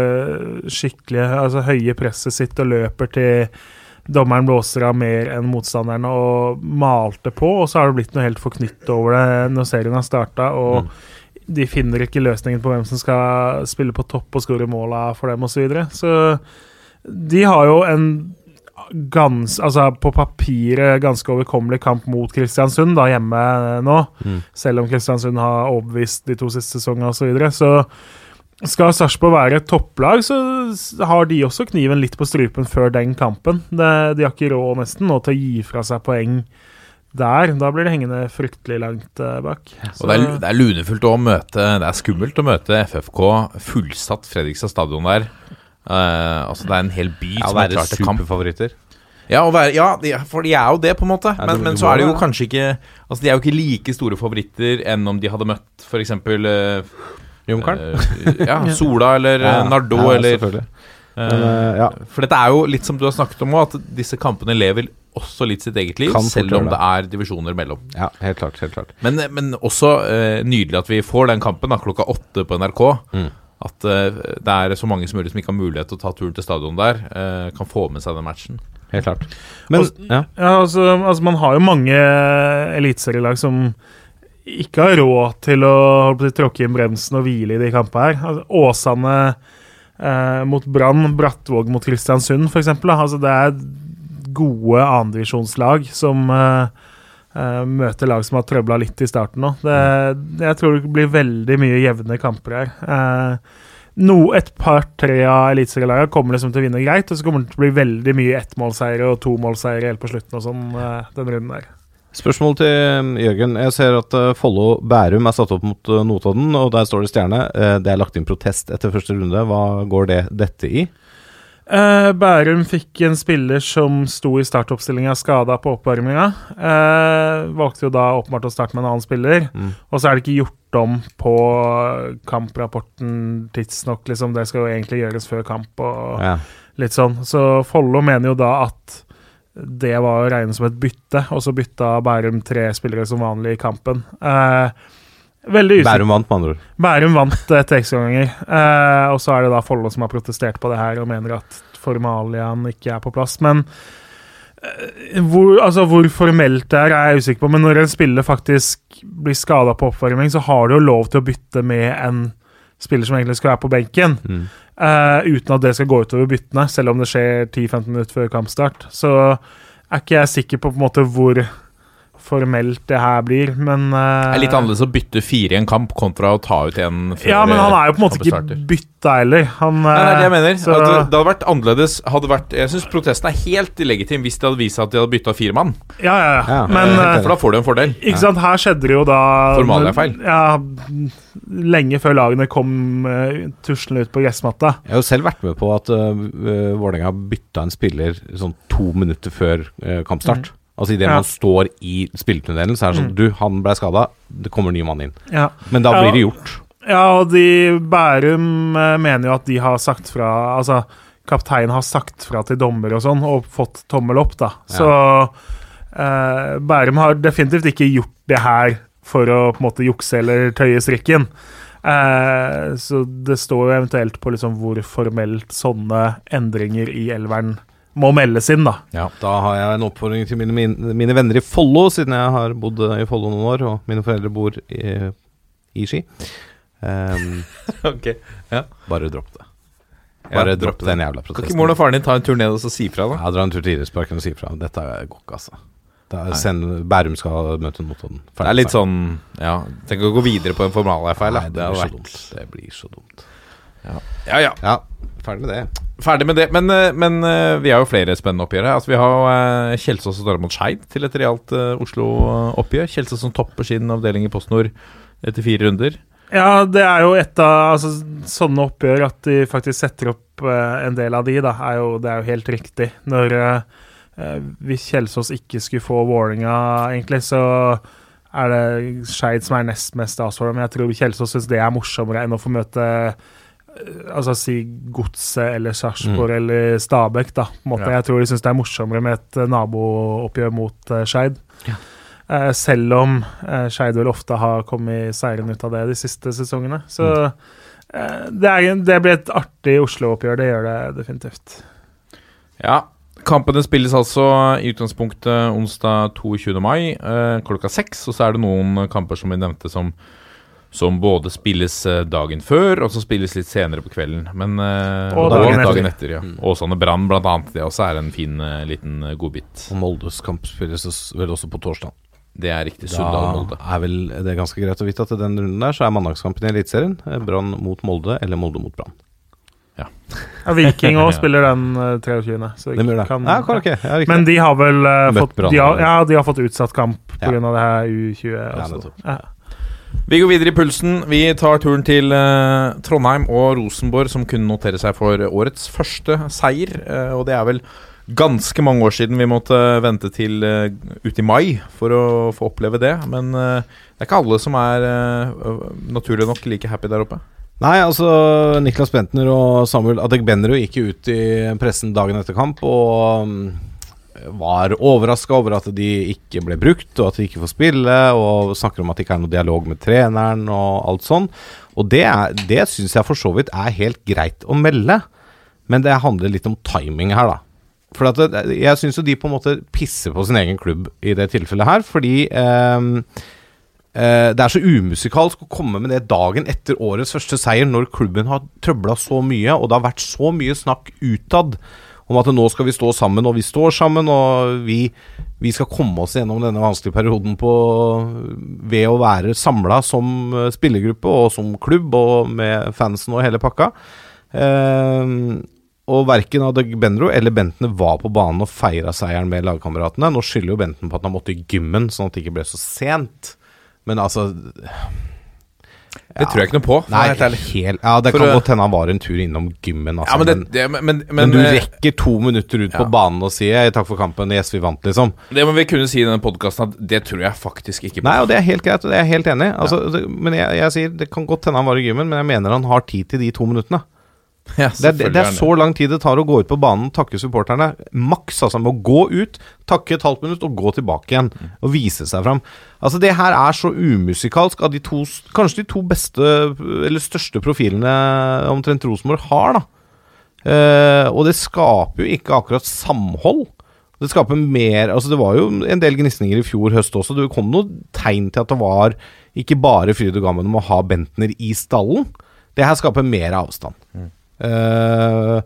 skikkelige, altså høye presset sitt og løper til dommeren blåser av mer enn motstanderen og malte på, og så har det blitt noe helt forknytt over det når serien har starta. Og de finner ikke løsningen på hvem som skal spille på topp og skåre måla for dem osv. Så, videre. så de har jo en gans, altså på papiret ganske overkommelig kamp mot Kristiansund da hjemme nå. Selv om Kristiansund har overbevist de to siste sesongene osv. Så, videre. så skal Sarpsborg være et topplag, så har de også kniven litt på strupen før den kampen. De har ikke råd nesten nå til å gi fra seg poeng der. Da blir det hengende fryktelig langt bak. bak. Og det er, det er lunefullt å møte Det er skummelt å møte FFK fullsatt Fredrikstad stadion der. Uh, altså Det er en hel by Ja, som er være klar til kamp. Ja, være, ja, for de er jo det, på en måte. Men, men så er det jo kanskje ikke Altså De er jo ikke like store favoritter enn om de hadde møtt f.eks. Uh, Junkeren? ja, (laughs) Sola eller ja, Nardo ja, eller eh, eh, ja. For dette er jo litt som du har snakket om òg, at disse kampene lever også litt sitt eget liv, selv om det er divisjoner mellom. ja, helt klart. Helt klart. Men, men også eh, nydelig at vi får den kampen da, klokka åtte på NRK. Mm. At eh, det er så mange som mulig som ikke har mulighet til å ta turen til stadion der, eh, kan få med seg den matchen. Helt klart. Men Og- ja. Ja, altså, altså Man har jo mange eliteserielag som ikke har råd til å holdt tråkke inn bremsen og hvile i de kampene her. Altså, Åsane eh, mot Brann, Brattvåg mot Kristiansund f.eks. Altså, det er gode andredivisjonslag som eh, eh, møter lag som har trøbla litt i starten nå. Det, jeg tror det blir veldig mye jevne kamper her. Eh, no, et par-tre av eliteserielagene kommer liksom til å vinne greit, og så kommer det til å bli veldig mye ettmålseiere og tomålseiere helt på slutten og sånn eh, den runden der. Spørsmål til um, Jørgen. Jeg ser at uh, Follo Bærum er satt opp mot uh, Notodden, og der står det stjerne. Det er lagt inn protest etter første runde. Hva går det dette i? Eh, Bærum fikk en spiller som sto i startoppstillinga skada på oppvarminga. Eh, valgte jo da åpenbart å starte med en annen spiller. Mm. Og så er det ikke gjort om på kamprapporten tidsnok, liksom. Det skal jo egentlig gjøres før kamp og Ja. litt sånn. Så Follo mener jo da at det var å regne som et bytte, og så bytta Bærum tre spillere som vanlig i kampen. Eh, veldig usikker. Bærum vant, med andre ord. Bærum vant etter ekstraomganger. Eh, og så er det da Follo som har protestert på det her og mener at formaliaen ikke er på plass. Men eh, hvor, altså, hvor formelt det er, er jeg usikker på. Men når en spiller faktisk blir skada på oppvarming, så har du jo lov til å bytte med en spiller som egentlig skal være på benken. Mm. Eh, uten at det skal gå utover byttene, selv om det skjer 10-15 minutter før kampstart. Så er ikke jeg sikker på på en måte hvor formelt det her blir, men uh, Det er litt annerledes å bytte fire i en kamp kontra å ta ut en før Ja, men han er jo på en måte ikke bytta heller. Han, Nei, er det jeg mener. så- det, det hadde vært annerledes hadde vært, Jeg syns protesten er helt illegitim hvis det hadde vist seg at de hadde bytta fire mann. ja, ja, ja. Ja. Men Eh, eh, For da får du en fordel. Ikke sant, Her skjedde det jo da Formaliafeil. Ja, lenge før lagene kom uh, tuslende ut på gressmatta. Jeg har jo selv vært med på at uh, Vålerenga bytta en spiller sånn to minutter før uh, kampstart. Altså idet Ja. man står i spilletunnelen, så er det sånn Du, han ble skada, det kommer ny mann inn. Ja. Men da blir det gjort. ja, og de Bærum eh, mener jo at de har sagt fra Altså, kapteinen har sagt fra til dommer og sånn, og fått tommel opp, da. Så eh, Bærum har definitivt ikke gjort det her for å på en måte jukse eller tøye strikken. Eh, så det står jo eventuelt på liksom hvor formelt sånne endringer i elveren må meldes inn, da. Ja, Da har jeg en oppfordring til mine, mine, mine venner i Follo, siden jeg har bodd i Follo noen år, og mine foreldre bor i, i Ski. Um, (laughs) Ok, ja. bare dropp det. Bare dropp dropp den jævla Kan ikke moren og faren din ta en tur ned og så si fra, da? Ja, dra en tur til Idrettsparken og si ifra. Dette går ikke, altså. Send, Bærum skal møte Notodden. Det er litt sånn Ja, tenk å gå videre på en formalfeil. Det, Det blir så dumt. Det blir så dumt. Ja, ja. Ja, ferdig med det. Ferdig med det. Men, eh, men eh, vi har jo flere spennende oppgjør her. Altså, vi har eh, Kjelsås som står mot Skeid til et realt Oslo-oppgjør. Kjelsås som topper sin avdeling i PostNord etter fire runder. Ja, det er jo et av altså, sånne oppgjør at de faktisk setter opp en del av de, da, er jo, det er jo helt riktig. Når eh, Hvis Kjelsås ikke skulle få Vålinga egentlig, så er det Skeid som er nest mest avsvara. Men jeg tror Kjelsås syns det er morsommere enn å få møte Altså si Godset eller Sarpsborg eller Stabæk, da. På en måte. Ja. Jeg tror de syns det er morsommere med et eh, nabooppgjør mot uh, Skeid. Eh, selv om uh, Skeid vel ofte har kommet seirende ut av det de siste sesongene. Så eh, det, er, det blir et artig Oslo-oppgjør, det gjør det definitivt. Ja. Kampene spilles altså i utgangspunktet onsdag 22. mai klokka seks. Og så er det noen kamper som vi nevnte som, som både spilles eh, dagen før, og så spilles litt senere på kvelden. Men, eh, Og dagen etter. ja. Åsane Brann blant annet. Det også er en fin eh, liten godbit. Og Moldes kamp spilles vel også på torsdag. Det er riktig. Sunndal-Molde. Da er vel det er ganske greit å vite at i den runden der så er mandagskampen i Eliteserien Brann mot Molde eller Molde mot Brann. Ja, Viking (laughs) òg spiller den eh, 23. Så de det. kan- ja, okay. ja. Men de har vel uh, fått, de har, ja, de har fått utsatt kamp pga. Ja. av det her U20. Ja, også. Ja. Vi går videre i pulsen. Vi tar turen til eh, Trondheim og Rosenborg, som kunne notere seg for årets første seier. eh, og det er vel ganske mange år siden vi måtte vente til uh, ut i mai for å få oppleve det. Men eh, det er ikke alle som er eh, naturlig nok like happy der oppe. Nei, altså Niklas Bentner og Samuel Adegbenro gikk jo ut i pressen dagen etter kamp og mm, var overraska over at de ikke ble brukt, og at de ikke får spille, og snakker om at det ikke er noe dialog med treneren og alt sånn. Og det, er- det syns jeg for så vidt er helt greit å melde, men det handler litt om timing her, da. For det, jeg syns jo de på en måte pisser på sin egen klubb i det tilfellet her, fordi ehm, Eh, det er så umusikalsk å komme med det dagen etter årets første seier, når klubben har trøbla så mye, og det har vært så mye snakk utad om at nå skal vi stå sammen, og vi står sammen, og vi, vi skal komme oss gjennom denne vanskelige perioden på, ved å være samla som eh, spillergruppe og som klubb, og med fansen og hele pakka. Eh, og verken Adegbenro eller Bentene var på banen og feira seieren med lagkameratene. Nå skylder jo Benten på at han måtte i gymmen, sånn at det ikke ble så sent. Men altså Det tror jeg ikke noe på. Nei, helt ja, det For kan godt hende han var en tur innom gymmen, altså. Ja, men, det, det, men, men, men, men, du eh, rekker to minutter ut ja. på banen og sier 'takk for kampen, yes, vi vant', liksom. det må vi kunne si i denne podkasten at det tror jeg faktisk ikke på. Nei, og det er helt greit, og det er jeg helt enig i. Altså, ja. Men jeg, jeg sier det kan godt hende han var i gymmen, men jeg mener han har tid til de to minuttene. Ja, Det er, det er så lang tid det tar å gå ut på banen takke supporterne. Maks, altså. Med å gå ut, takke et halvt minutt og gå tilbake igjen. Og vise seg fram. Altså, det her er så umusikalsk av de to Kanskje de to beste, eller største profilene omtrent Rosenborg har, da. Eh, og det skaper jo ikke akkurat samhold. Det skaper mer Altså, det var jo en del gnisninger i fjor høst også. Det kom noen tegn til at det var ikke bare fryd og gammen om å ha Bentner i stallen. Det her skaper mer avstand. Uh,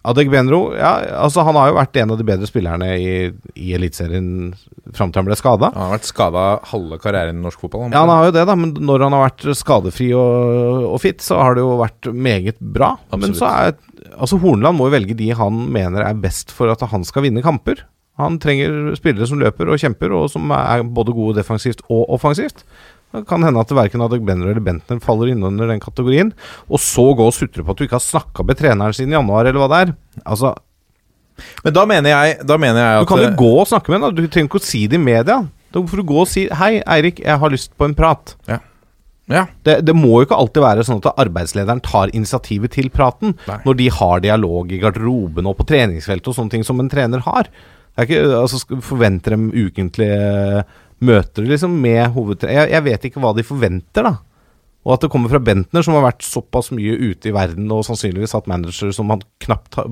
Adegbenro ja, altså Han har jo vært en av de bedre spillerne i, i Eliteserien fram til han ble skada. Han har vært skada halve karrieren i norsk fotball. Ja, han har jo det, da, men når han har vært skadefri og, og fit, så har det jo vært meget bra. Men så er Altså Hornland må jo velge de han mener er best for at han skal vinne kamper. Han trenger spillere som løper og kjemper, og som er både gode defensivt og offensivt. Det kan hende at verken Adegbenro eller Bentner faller inn under den kategorien. Og så gå og sutre på at du ikke har snakka med treneren sin i januar, eller hva det er. Altså, Men da mener jeg, da mener jeg Du kan jo eh, gå og snakke med ham. Du trenger ikke å si det i media. Da får du gå og si 'Hei, Eirik, jeg har lyst på en prat'. Ja. Det, det må jo ikke alltid være sånn at arbeidslederen tar initiativet til praten, Nei. når de har dialog i garderoben og på treningsfeltet og sånne ting som en trener har. Det er ikke, altså Forventer dem ukentlige møter liksom med hovedtrener jeg, jeg vet ikke hva de forventer, da. Og at det kommer fra Bentner, som har vært såpass mye ute i verden og sannsynligvis hatt manager som han knapt ha,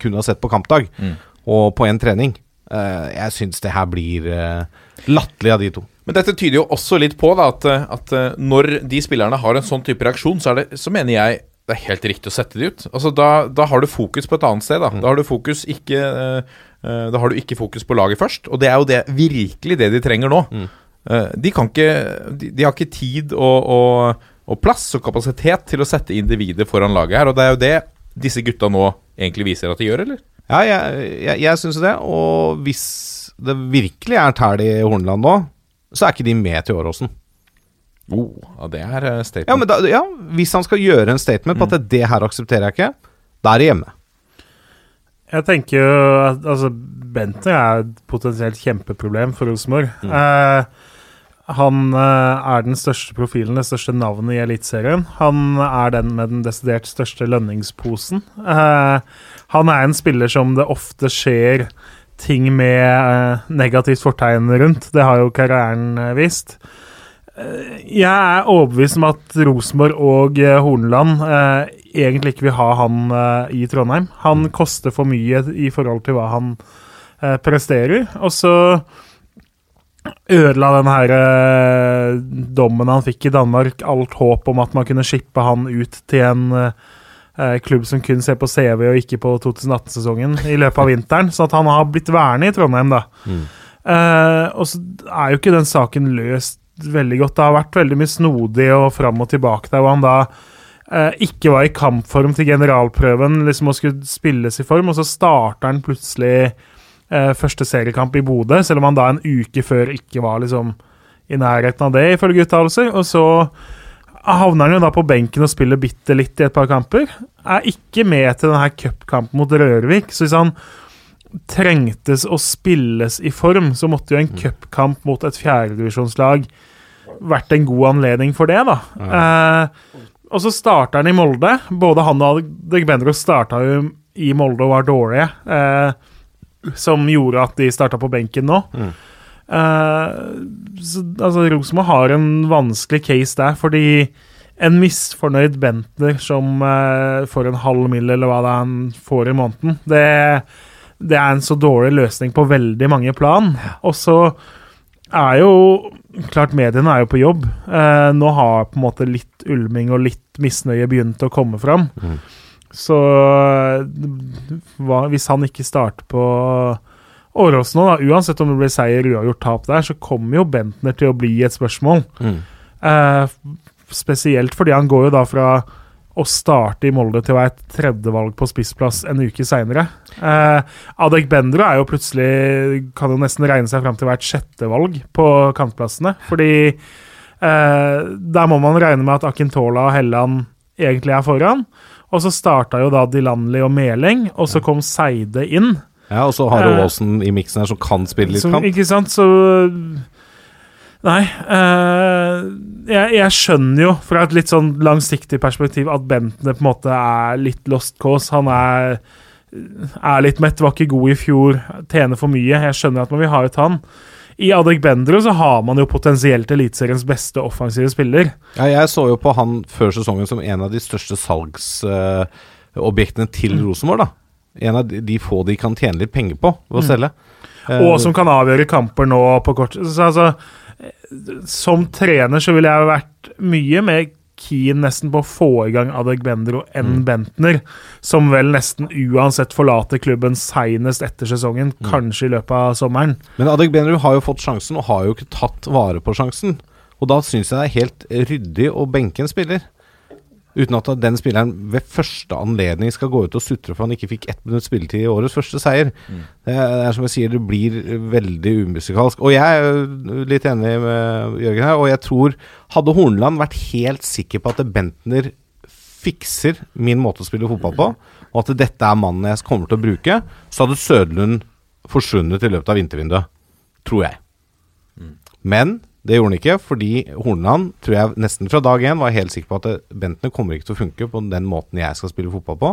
kunne ha sett på kampdag, Mm. og på en trening. Uh, jeg syns det her blir uh, latterlig av de to. Men dette tyder jo også litt på da, at, eh, at når de spillerne har en sånn type reaksjon, så, det, så mener jeg det er helt riktig å sette de ut. Altså Da, da har du fokus på et annet sted. Da Da har du fokus ikke eh, Da har du ikke fokus på laget først. Og det er jo det, virkelig det de trenger nå. Mm. de kan ikke de, de har ikke tid og, og, og plass og kapasitet til å sette individet foran laget her. Og det er jo det disse gutta nå egentlig viser at de gjør, eller? Ja, jeg, jeg, jeg syns det. Og hvis det virkelig er tæl i Horneland nå, så er ikke de med til Åråsen. Oh, ja, det er eh, statement. Ja, men da, ja, hvis han skal gjøre en statement på at det her aksepterer jeg ikke, da er det hjemme. Jeg tenker jo at altså, Bentner er et potensielt kjempeproblem for Rosenborg. Eh, han eh, er den største profilen, det største navnet i Eliteserien. Han er den med den desidert største lønningsposen. Eh, han er en spiller som det ofte skjer ting med eh, negativt fortegn rundt. Det har jo karrieren eh, vist. Jeg er overbevist om at Rosenborg og eh, Horneland eh, egentlig ikke vil ha han eh, i Trondheim. Han koster for mye i forhold til hva han eh, presterer. Og så ødela den her eh, dommen han fikk i Danmark, alt håp om at man kunne shippe han ut til en eh, klubb som kun ser på CV og ikke på 2018-sesongen i løpet av vinteren. Så at han har blitt værende i Trondheim, da. Eh, og så er jo ikke den saken løst veldig godt. Det har vært veldig mye snodig og fram og tilbake der, hvor han da eh, ikke var i kampform til generalprøven, liksom og skulle spilles i form, og så starter han plutselig eh, første seriekamp i Bodø, selv om han da en uke før ikke var liksom i nærheten av det, ifølge uttalelser. Og så havner han jo da på benken og spiller bitte litt i et par kamper. Er ikke med til denne cupkampen mot Rørvik. Så hvis han trengtes å spilles i form, så måtte jo en cupkamp mot et fjerdedivisjonslag vært en god anledning for det, da. Eh, og så starter han i Molde. Både han og Degbendro starta jo i Molde og var dårlige, eh, som gjorde at de starta på benken nå. Eh, så, altså, Rosenborg har en vanskelig case der, fordi en misfornøyd Bentner som eh, får en halv mill., eller hva det er han får i måneden, det, det er en så dårlig løsning på veldig mange plan. Og så er jo Klart, mediene er jo på jobb. Eh, nå har på en måte litt ulming og litt misnøye begynt å komme fram. Så eh, hva, hvis han ikke starter på Åråsen nå, da, uansett om det blir seier, uavgjort, tap der, så kommer jo Bentner til å bli et spørsmål. Eh, spesielt fordi han går jo da fra å starte i Molde til å være et tredjevalg på spissplass en uke seinere. Eh, Adek Bendro er jo plutselig Kan jo nesten regne seg fram til å være et sjettevalg på kantplassene. Fordi eh, der må man regne med at Akintola og Helland egentlig er foran. Og så starta jo da Dilanli og Meling, og så kom Seide inn. Ja, Og så har du Eh, i miksen her som kan spille litt Som, kamp. ikke sant, så Nei. Uh, jeg, jeg skjønner jo fra et litt sånn langsiktig perspektiv at Bentner på en måte er litt lost cause. Han er, er litt mett, var ikke god i fjor, tjener for mye. Jeg skjønner at man vil ha ut han. I Adek Bendro så har man jo potensielt Eliteseriens beste offensive spiller. Ja, jeg så jo på han før sesongen som en av de største salgsobjektene til Rosenborg. da En av de, de få de kan tjene litt penger på ved å selge. Eh, Og som kan avgjøre kamper nå på kort Så altså, eh, Som trener så ville jeg vært mye mer keen nesten på å få i gang Adegbendro enn Bentner, som vel nesten uansett forlater klubben seinest etter sesongen, kanskje i løpet av sommeren. Men Adegbendro har jo fått sjansen, og har jo ikke tatt vare på sjansen. Og da syns jeg det er helt ryddig å benke en spiller. Uten at den spilleren ved første anledning skal gå ut og sutre for han ikke fikk ett minutt spilletid i årets første seier. Det, er, det er som jeg sier, det blir veldig umusikalsk. Og jeg er litt enig med Jørgen her, og jeg tror Hadde Hornland vært helt sikker på at Bentner fikser min måte å spille fotball på, og at dette er mannen jeg kommer til å bruke, så hadde Sødlund forsvunnet i løpet av vintervinduet. Tror jeg. Men det gjorde han ikke, fordi Horneland tror jeg nesten fra dag én var helt sikker på at Bentner kommer ikke til å funke på den måten jeg skal spille fotball på.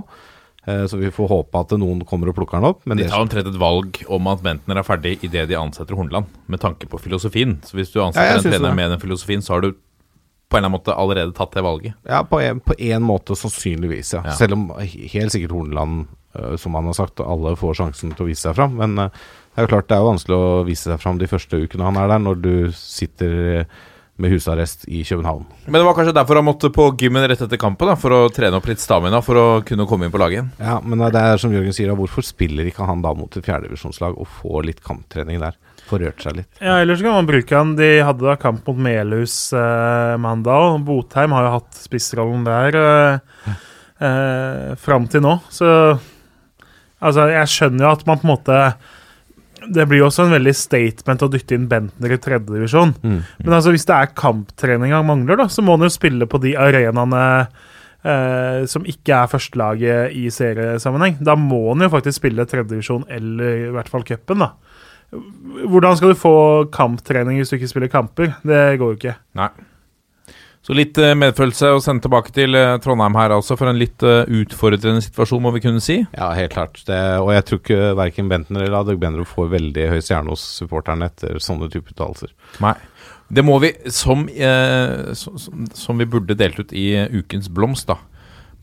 Eh, Så vi får håpe at noen kommer og plukker han opp. Men De tar omtrent et valg om at Bentner er ferdig idet de ansetter Horneland, med tanke på filosofien. Så hvis du ansetter Ja, en trener med den filosofien, så har du på en eller annen måte allerede tatt det valget. ja, på en, på en måte sannsynligvis, ja. Ja. Selv om helt sikkert Horneland, eh, som han har sagt, alle får sjansen til å vise seg fram. Men eh, det er jo klart det er jo vanskelig å vise seg fram de første ukene han er der, når du sitter eh, med husarrest i København. Men det var kanskje derfor han måtte på gymmen rett etter kampen, da, for å trene opp litt stamina for å kunne komme inn på laget igjen. Ja, men det er som Jørgen sier, hvorfor spiller ikke han da mot et fjerdedivisjonslag og får litt kamptrening der? Får rørt seg litt. Ja, ellers kan man bruke han. De hadde da kamp mot Melhus eh, mandag, og Botheim har jo hatt spissrollen der eh, eh, fram til nå. Så altså, jeg skjønner jo at man på en måte Det blir jo også en veldig statement å dytte inn Bentner i tredjedivisjon. Mm. Men altså, hvis det er kamptrening han mangler, da, så må han jo spille på de arenaene eh, som ikke er førstelaget i seriesammenheng. Da må han jo faktisk spille tredjedivisjon eller i hvert fall cupen, da. Hvordan skal du få kamptrening hvis du ikke spiller kamper? Det går jo ikke. Nei. Så litt eh, medfølelse å sende tilbake til eh, Trondheim her, altså, for en litt eh, utfordrende situasjon, må vi kunne si. Ja, helt klart. Det, og jeg tror ikke verken Bentner eller Adegbenro får veldig høy stjerne hos supporterne etter sånne type uttalelser. Nei. Det må vi, som, eh, som, som- vi burde delt ut i ukens blomst, da.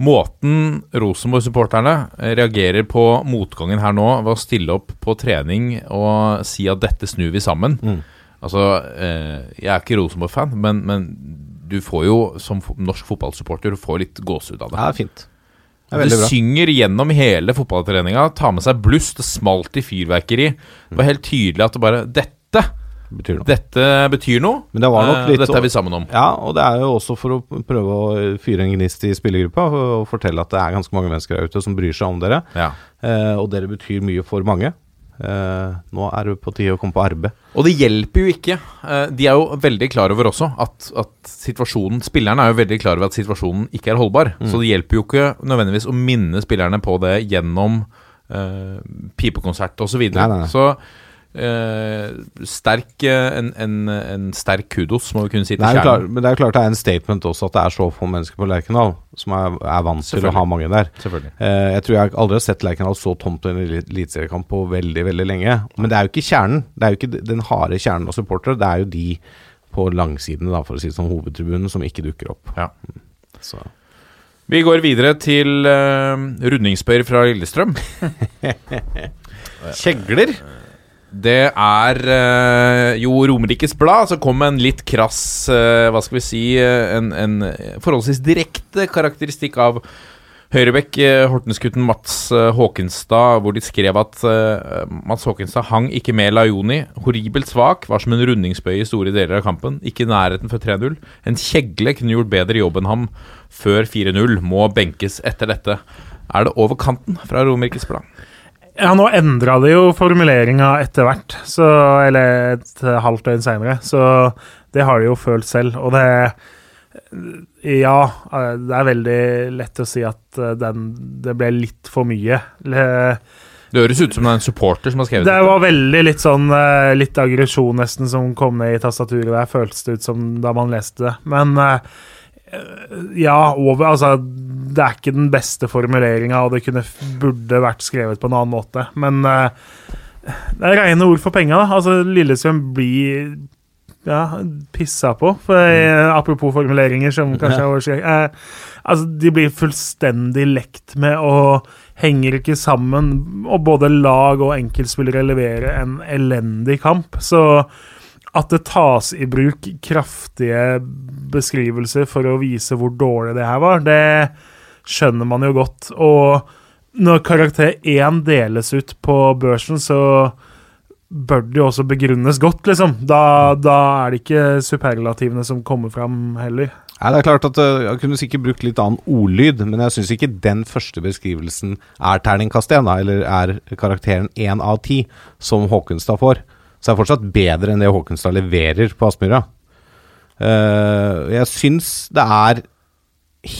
Måten Rosenborg-supporterne reagerer på motgangen her nå ved å stille opp på trening og si at dette snur vi sammen. Mm. Altså, eh, jeg er ikke Rosenborg-fan, men, men du får jo som norsk fotballsupporter får litt gåsehud av det. Ja, fint. Det er Du bra. synger gjennom hele fotballtreninga, tar med seg bluss, det smalt i fyrverkeri. Det var helt tydelig at det bare Dette! Betyr noe. Dette betyr noe. Men det var nok Eh, litt Dette er vi sammen om. Ja, og det er jo også for å prøve å fyre en gnist i spillergruppa og og fortelle at det er ganske mange mennesker der ute som bryr seg om dere. Ja. Eh, og dere betyr mye for mange. Eh, nå er det på tide å komme på arbeid. Og det hjelper jo ikke. Uh, De er jo veldig klar over også at, at situasjonen Spillerne er jo veldig klar over at situasjonen ikke er holdbar. Så det hjelper jo ikke nødvendigvis å minne spillerne på det gjennom uh, pipekonsert osv. Så, videre. Nei, nei, nei. så eh, sterk, eh, en, en, en sterk kudos, må vi kunne si til er kjernen. men det er jo klart det er en statement også at det er så få mennesker på Lerkendal som er, er vant til å ha mange der. Selvfølgelig. Eh, jeg tror jeg aldri har sett Lerkendal så tomt i en elit- eliteseriekamp på veldig veldig lenge. Men det er jo ikke kjernen. Det er jo ikke den harde kjernen av supportere. Det er jo de på langsidene, da, for å si det som hovedtribunen, som ikke dukker opp. Ja. Så. Vi går videre til uh, rundingsbøyer fra Lillestrøm. (laughs) Kjegler? Det er eh, jo Romerikes Blad som kom med en litt krass eh, Hva skal vi si eh, En, en forholdsvis direkte karakteristikk av Høyrebekk, Hortenskutten Mats Håkenstad, hvor de skrev at uh, Mats Håkenstad hang ikke med Laioni. Horribelt svak, var som en rundingsbøye i store deler av kampen. Ikke i nærheten før 3-0. En kjegle kunne gjort bedre jobb enn ham før 4-0. Må benkes etter dette. Er det over kanten fra Romerikes Blad? Ja, nå endra de jo formuleringa etter hvert, så, eller et halvt døgn seinere, så det har de jo følt selv. Og det Ja, det er veldig lett å si at eh, den, det ble litt for mye. Det høres ut som det er en supporter som har skrevet Det Det var veldig litt sånn eh, Litt aggresjon nesten som kom ned i tastaturet der, føltes det ut som da man leste det. Men eh, ja, over Altså, det er ikke den beste formuleringa, og det kunne, burde vært skrevet på en annen måte. Men eh, det er rene ord for penga, da. Altså, Lillestrøm blir ja, pissa på. For, eh, apropos formuleringer som kanskje er overskrevet. Eh, altså, de blir fullstendig lekt med og henger ikke sammen. Og både lag og enkeltspillere leverer en elendig kamp. Så at det tas i bruk kraftige beskrivelser for å vise hvor dårlig det her var, det skjønner man jo godt. Og når karakter 1 deles ut på børsen, så bør det jo også begrunnes godt, liksom. Da, da er det ikke superlativene som kommer fram heller. Nei, det er klart at uh, Jeg kunne sikkert brukt litt annen ordlyd, men jeg syns ikke den første beskrivelsen er terningkast 1, eller er karakteren 1 av 10, som Håkenstad får. Så det er fortsatt bedre enn det Håkenstad leverer på Aspmyra. Uh, jeg syns det er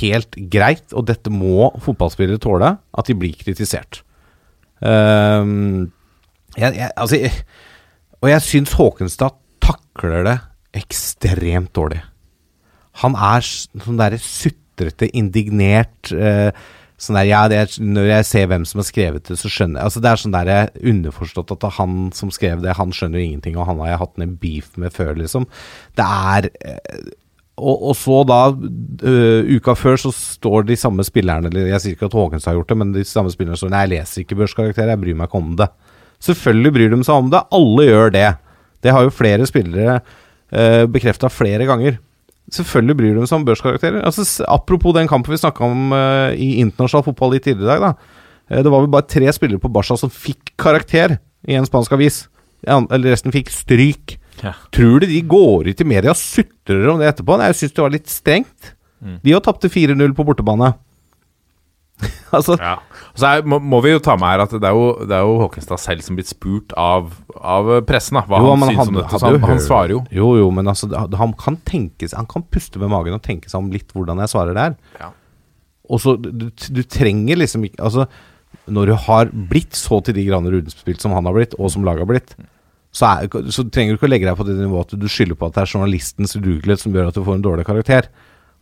helt greit, og dette må fotballspillere tåle, at de blir kritisert. Uh, jeg, jeg, altså, jeg, og jeg syns Håkenstad takler det ekstremt dårlig. Han er sånn derre sutrete, indignert uh, Sånn der, ja, er, Når jeg ser hvem som har skrevet det, så skjønner jeg altså Det er sånn der underforstått at det er han som skrev det, han skjønner ingenting, og han har jeg hatt en beef med før, liksom. Det er eh, og, og så da, uh, uka før, så står de samme spillerne eller Jeg sier ikke at Haagens har gjort det, men de samme spillerne står Nei, jeg leser ikke børskarakterer, jeg bryr meg ikke om det. Selvfølgelig bryr de seg om det. Alle gjør det. Det har jo flere spillere uh, bekrefta flere ganger. Selvfølgelig bryr de seg om børskarakterer. Altså, apropos den kampen vi snakka om uh, i internasjonal fotball litt tidligere i dag. da Uh, Det var vel bare tre spillere på Barca som fikk karakter i en spansk avis. Eller resten fikk stryk. Ja. Tror du de går ut i media og sutrer om det etterpå? Nei, jeg syns det var litt strengt. De har tapte 4-0 på bortebane. (laughs) altså Ja. Så er, må, må vi jo ta med her at det er jo, det er jo Håkenstad selv som blitt spurt av, av pressen, da. Hva Jo, han syns om dette. Han, han svarer jo. Jo, jo, men altså, han kan tenke seg Han kan puste med magen og tenke seg om litt hvordan jeg svarer der. Ja. Og så du, du trenger liksom ikke Altså, når du har blitt så til de grader rundspilt som han har blitt, og som laget har blitt, så, er, så trenger du ikke å legge deg på det nivået at du skylder på at det er journalistens udugelighet som gjør at du får en dårlig karakter.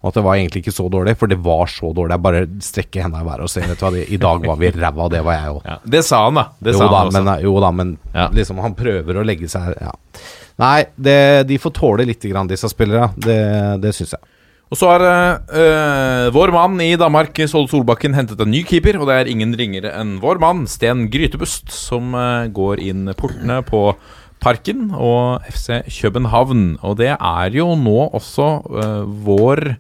Og at det var egentlig ikke så dårlig, for det var så dårlig. Jeg bare strekker henda i været og sier vet du hva, det, i dag var vi ræva, det var jeg òg. Ja. Det sa han, da. Det Jo, sa da, han også. men, jo da, men Ja. liksom han prøver å legge seg ja. Nei, det, de får tåle litt, grann, disse spillerne. Det, det syns jeg. Og så har øh, vår mann i Danmark, Ståle Solbakken, hentet en ny keeper. Og det er ingen ringere enn vår mann, Sten Grytebust, som øh, går inn portene på Parken og FC København. Og det er jo nå også uh, vår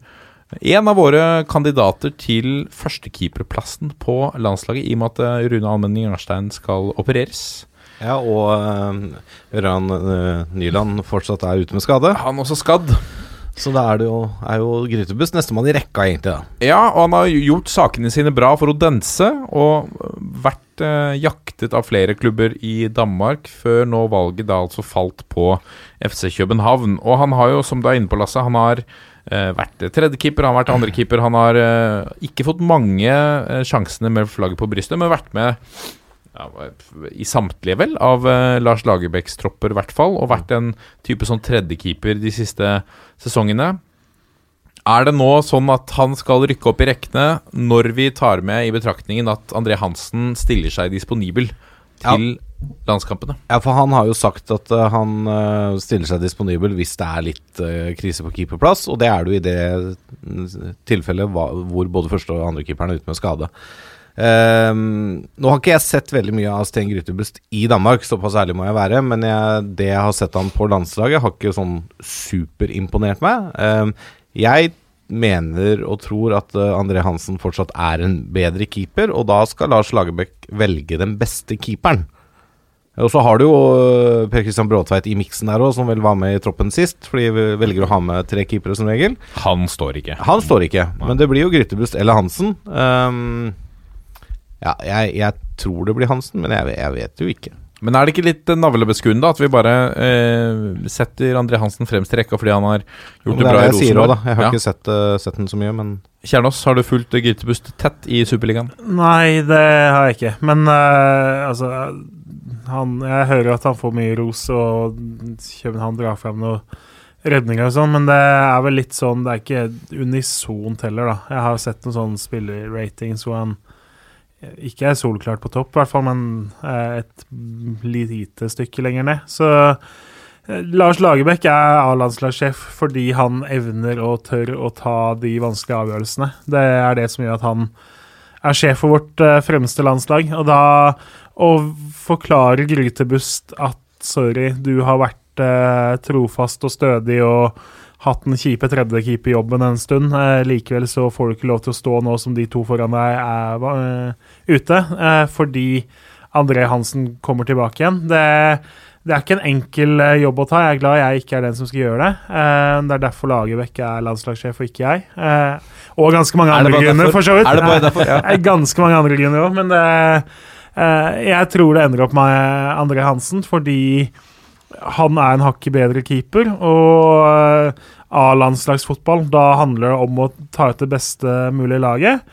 en av våre kandidater til førstekeeperplassen på landslaget, i og med at øh, Rune Almenning Jarstein skal opereres. Ja, og uh, Ørjan uh, Nyland fortsatt er ute med skade. Han også skadd. Så da er det jo, er jo Grytebuss nestemann i rekka, egentlig. da Ja, og han har gjort sakene sine bra for Odense, og vært eh, jaktet av flere klubber i Danmark, før nå valget da altså falt på FC København. Og han har jo, som du er inne på, Lasse, han har eh, vært tredjekeeper, han har vært andrekeeper. Han har eh, ikke fått mange sjansene med flagget på brystet, men vært med ja, i samtlige, vel, av eh, Lars Lagerbäcks tropper, i hvert fall. Og vært en type sånn tredjekeeper de siste sesongene. Er det nå sånn at han skal rykke opp i rekkene når vi tar med i betraktningen at André Hansen stiller seg disponibel til landskampene? Ja, for han har jo sagt at øh, han øh, stiller seg disponibel hvis det er litt krise på keeperplass, og det er det jo i det tilfellet hva- hvor både første og andre keeperen er ute med skade. Ehm, nå har ikke jeg sett veldig mye av Sten Grytebust i Danmark, såpass ærlig må jeg være, men jeg, det jeg har sett han på landslaget, har ikke sånn superimponert meg. Ehm, jeg mener og tror at øh, André Hansen fortsatt er en bedre keeper, og da skal Lars Lagerbäck velge den beste keeperen. Og så har du jo øh, Per Christian Bråtveit i miksen der òg, som vel var med i troppen sist. Fordi vi velger å ha med tre keepere som regel. Han står ikke. Han står ikke, men det blir jo Grytebust eller Hansen. Ehm, ja, jeg, jeg tror det blir Hansen, men jeg, jeg vet jo ikke. Men er det ikke litt navlebeskuende at vi bare eh, setter André Hansen fremst i rekka fordi han har gjort Men det det bra det i jeg sier også, Rosenborg? da. Jeg har Ja. ikke sett, uh, sett den så mye, men Kjernås, har du fulgt Grytebust tett i Superligaen? Nei, det har jeg ikke. Men uh, altså han, Jeg hører at han får mye ros, og København drar fram noen redninger og sånn, men det er vel litt sånn Det er ikke unisont heller, da. Jeg har sett noen sånne spillerratings hvor han ikke er solklart på topp, i hvert fall, men eh, et lite stykke lenger ned. Så eh, Lars Lagerbäck er A-landslagssjef fordi han evner og tør å ta de vanskelige avgjørelsene. Det er det som gjør at han er sjef for vårt eh, fremste landslag. Og da å forklare Grytebust at sorry, du har vært eh, trofast og stødig og hatt den kjipe tredjekeeperjobben en stund. Eh, likevel så får du ikke lov til å stå nå som de to foran deg er eh, ute, eh, fordi André Hansen kommer tilbake igjen. Det, det er ikke en enkel eh, jobb å ta. Jeg er glad jeg ikke er den som skal gjøre det. Eh, det er derfor Lagerbäck er landslagssjef, og ikke jeg. Eh, og ganske mange andre grunner, for så vidt. Er det bare derfor? Er ganske mange andre grunner òg, men det, eh, jeg tror det ender opp med André Hansen, fordi han er en hakket bedre keeper. Og eh, A-landslagsfotball, da handler det om å ta ut det beste mulige laget.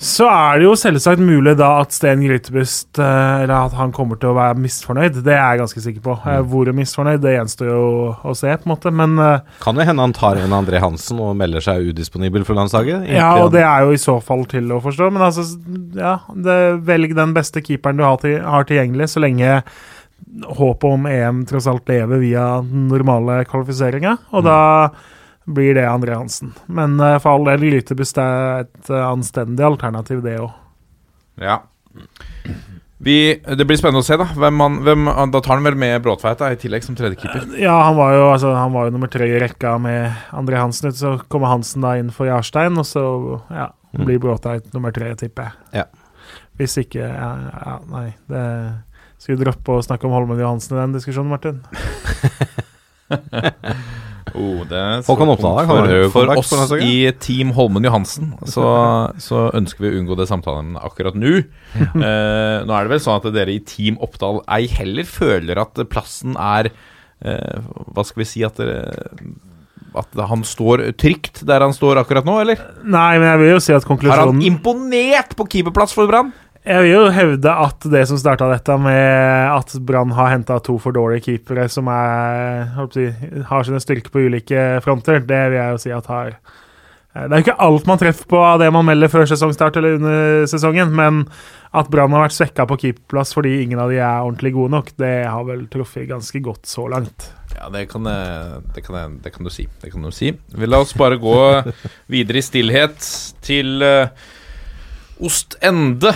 Så er det jo selvsagt mulig da at Sten Grytebust eh, Eller at han kommer til å være misfornøyd. Det er jeg ganske sikker på. Eh, Hvor misfornøyd, det gjenstår jo å se, på en måte. Men Kan jo hende han tar en André Hansen og melder seg udisponibel for landslaget. Ja, og det er jo i så fall til å forstå, men altså ja, det, Velg den beste keeperen du har, til, har tilgjengelig, så lenge håpet om EM tross alt lever via den normale kvalifiseringa. Og da blir det André Hansen. Men uh, for all del, Lytebust er et uh, anstendig alternativ, det òg. Ja. Vi, det blir spennende å se, da. Hvem han, hvem, da tar han vel med Bråtveit i tillegg som tredjekeeper. Ja, han var, jo, altså, han var jo nummer tre i rekka med André Hansen så kommer Hansen da inn for Jarstein, og så ja, blir Bråtveit nummer tre, tipper jeg. Ja. Hvis ikke ja, ja, Nei, det skal vi droppe å snakke om Holmen Johansen i den diskusjonen, Martin? (laughs) Oh, Håkon Oppdal, for, for oss i Team Holmen Johansen, så, (laughs) så ønsker vi å unngå det samtalen akkurat nå. Eh, nå er det vel sånn at dere i Team Oppdal ei heller føler at plassen er eh, Hva skal vi si at dere At han står trygt der han står akkurat nå, eller? Nei, men jeg vil jo si at konklusjonen Har han imponert på keeperplass for Brann? Jeg vil jo hevde at det som starta dette med at Brann har henta to for dårlige keepere som er, si, har sine styrker på ulike fronter, det vil jeg jo si at har Det er jo ikke alt man treffer på av det man melder før sesongstart eller under sesongen, men at Brann har vært svekka på keeperplass fordi ingen av de er ordentlig gode nok, det har vel truffet ganske godt så langt. Ja, det kan, det, kan det kan du si. Det kan du si. Vi La oss bare gå videre i stillhet til eh, Ostende.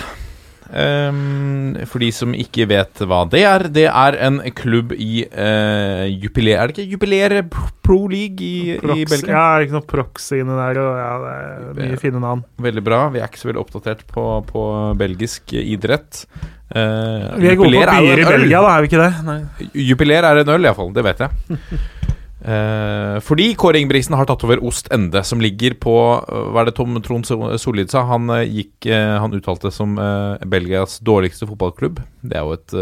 Ehm, for de som ikke vet hva det er, det er en klubb i uh, Jupiler Er det ikke Jupiler Pro League i, i Belgia? ja, er det ikke noe prox inni der, og ja, det er mye fine navn. Veldig bra. Vi er ikke så veldig oppdatert på, på belgisk idrett. Uh, Vi er gode på er byer i. Belgia, da, er vi ikke det? Nei. Jubiler er en øl, iallfall. Det vet jeg. (laughs) Eh, fordi Kåre Ingebrigtsen har tatt over Ost Ende, som ligger på øh, Hva er det Tom Trond Solid sa? Han øh, gikk Han uttalte som Belgias dårligste fotballklubb. Det er jo et,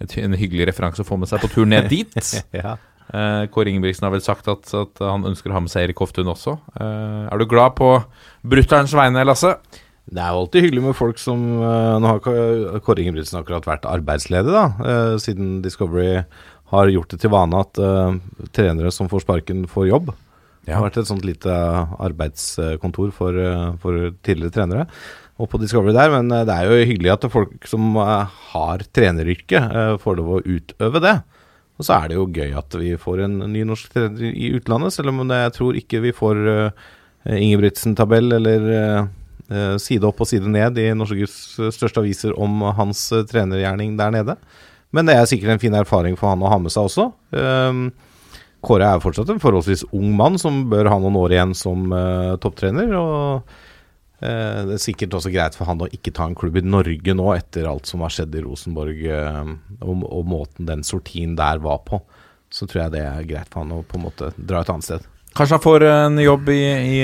et, en hyggelig referanse å få med seg på tur ned dit. (laughs) Ja. Eh, Kåre Ingebrigtsen har vel sagt at, at han ønsker å ha med seg Erik Hoftun også. Eh, er du glad på brutterens vegne, Lasse? Det er jo alltid hyggelig med folk som eh, Nå har Kåre Ingebrigtsen akkurat vært arbeidsledig, da, eh, siden Discovery har gjort det til vane at uh, trenere som får sparken, får jobb. Det har vært et sånt lite arbeidskontor for, eh, for tidligere trenere. Og på Discovery der, men eh, det er jo hyggelig at folk som eh, har treneryrke, eh, får lov å utøve det. Og så er det jo gøy at vi får en ny norsk trener i utlandet, selv om jeg tror ikke vi får Ingebrigtsen-tabell eller eh, eh, side opp og side ned i Norges største aviser om hans eh, trenergjerning der nede. Men det er sikkert en fin erfaring for han å ha med seg også. Um, Kåre er fortsatt en forholdsvis ung mann som bør ha noen år igjen som eh, topptrener. Og eh, det er sikkert også greit for han å ikke ta en klubb i Norge nå, etter alt som har skjedd i Rosenborg, eh, og, måten den sortien der var på. Så tror jeg det er greit for han å på en måte dra et annet sted. Kanskje han får en jobb i, i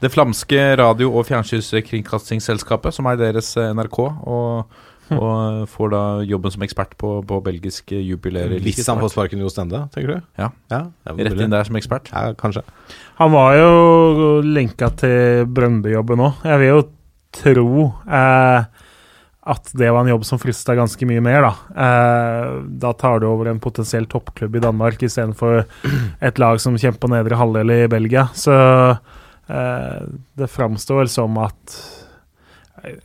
det flamske radio- og fjernsynskringkastingsselskapet, som er deres NRK, og, (laughs) og får da jobben som ekspert på, på belgisk jubileer. Hvis han får sparken Jo Stende, tenker du? Ja. ja Rett inn der som ekspert. Ja, kanskje. Han var jo lenka til Brøndby-jobben òg. Jeg vil jo tro eh, at det var en jobb som frista ganske mye mer, da. Eh, da tar du over en potensiell toppklubb i Danmark istedenfor et lag som kjemper nedre halvdel i Belgia. Så eh, det framstår vel som at eh,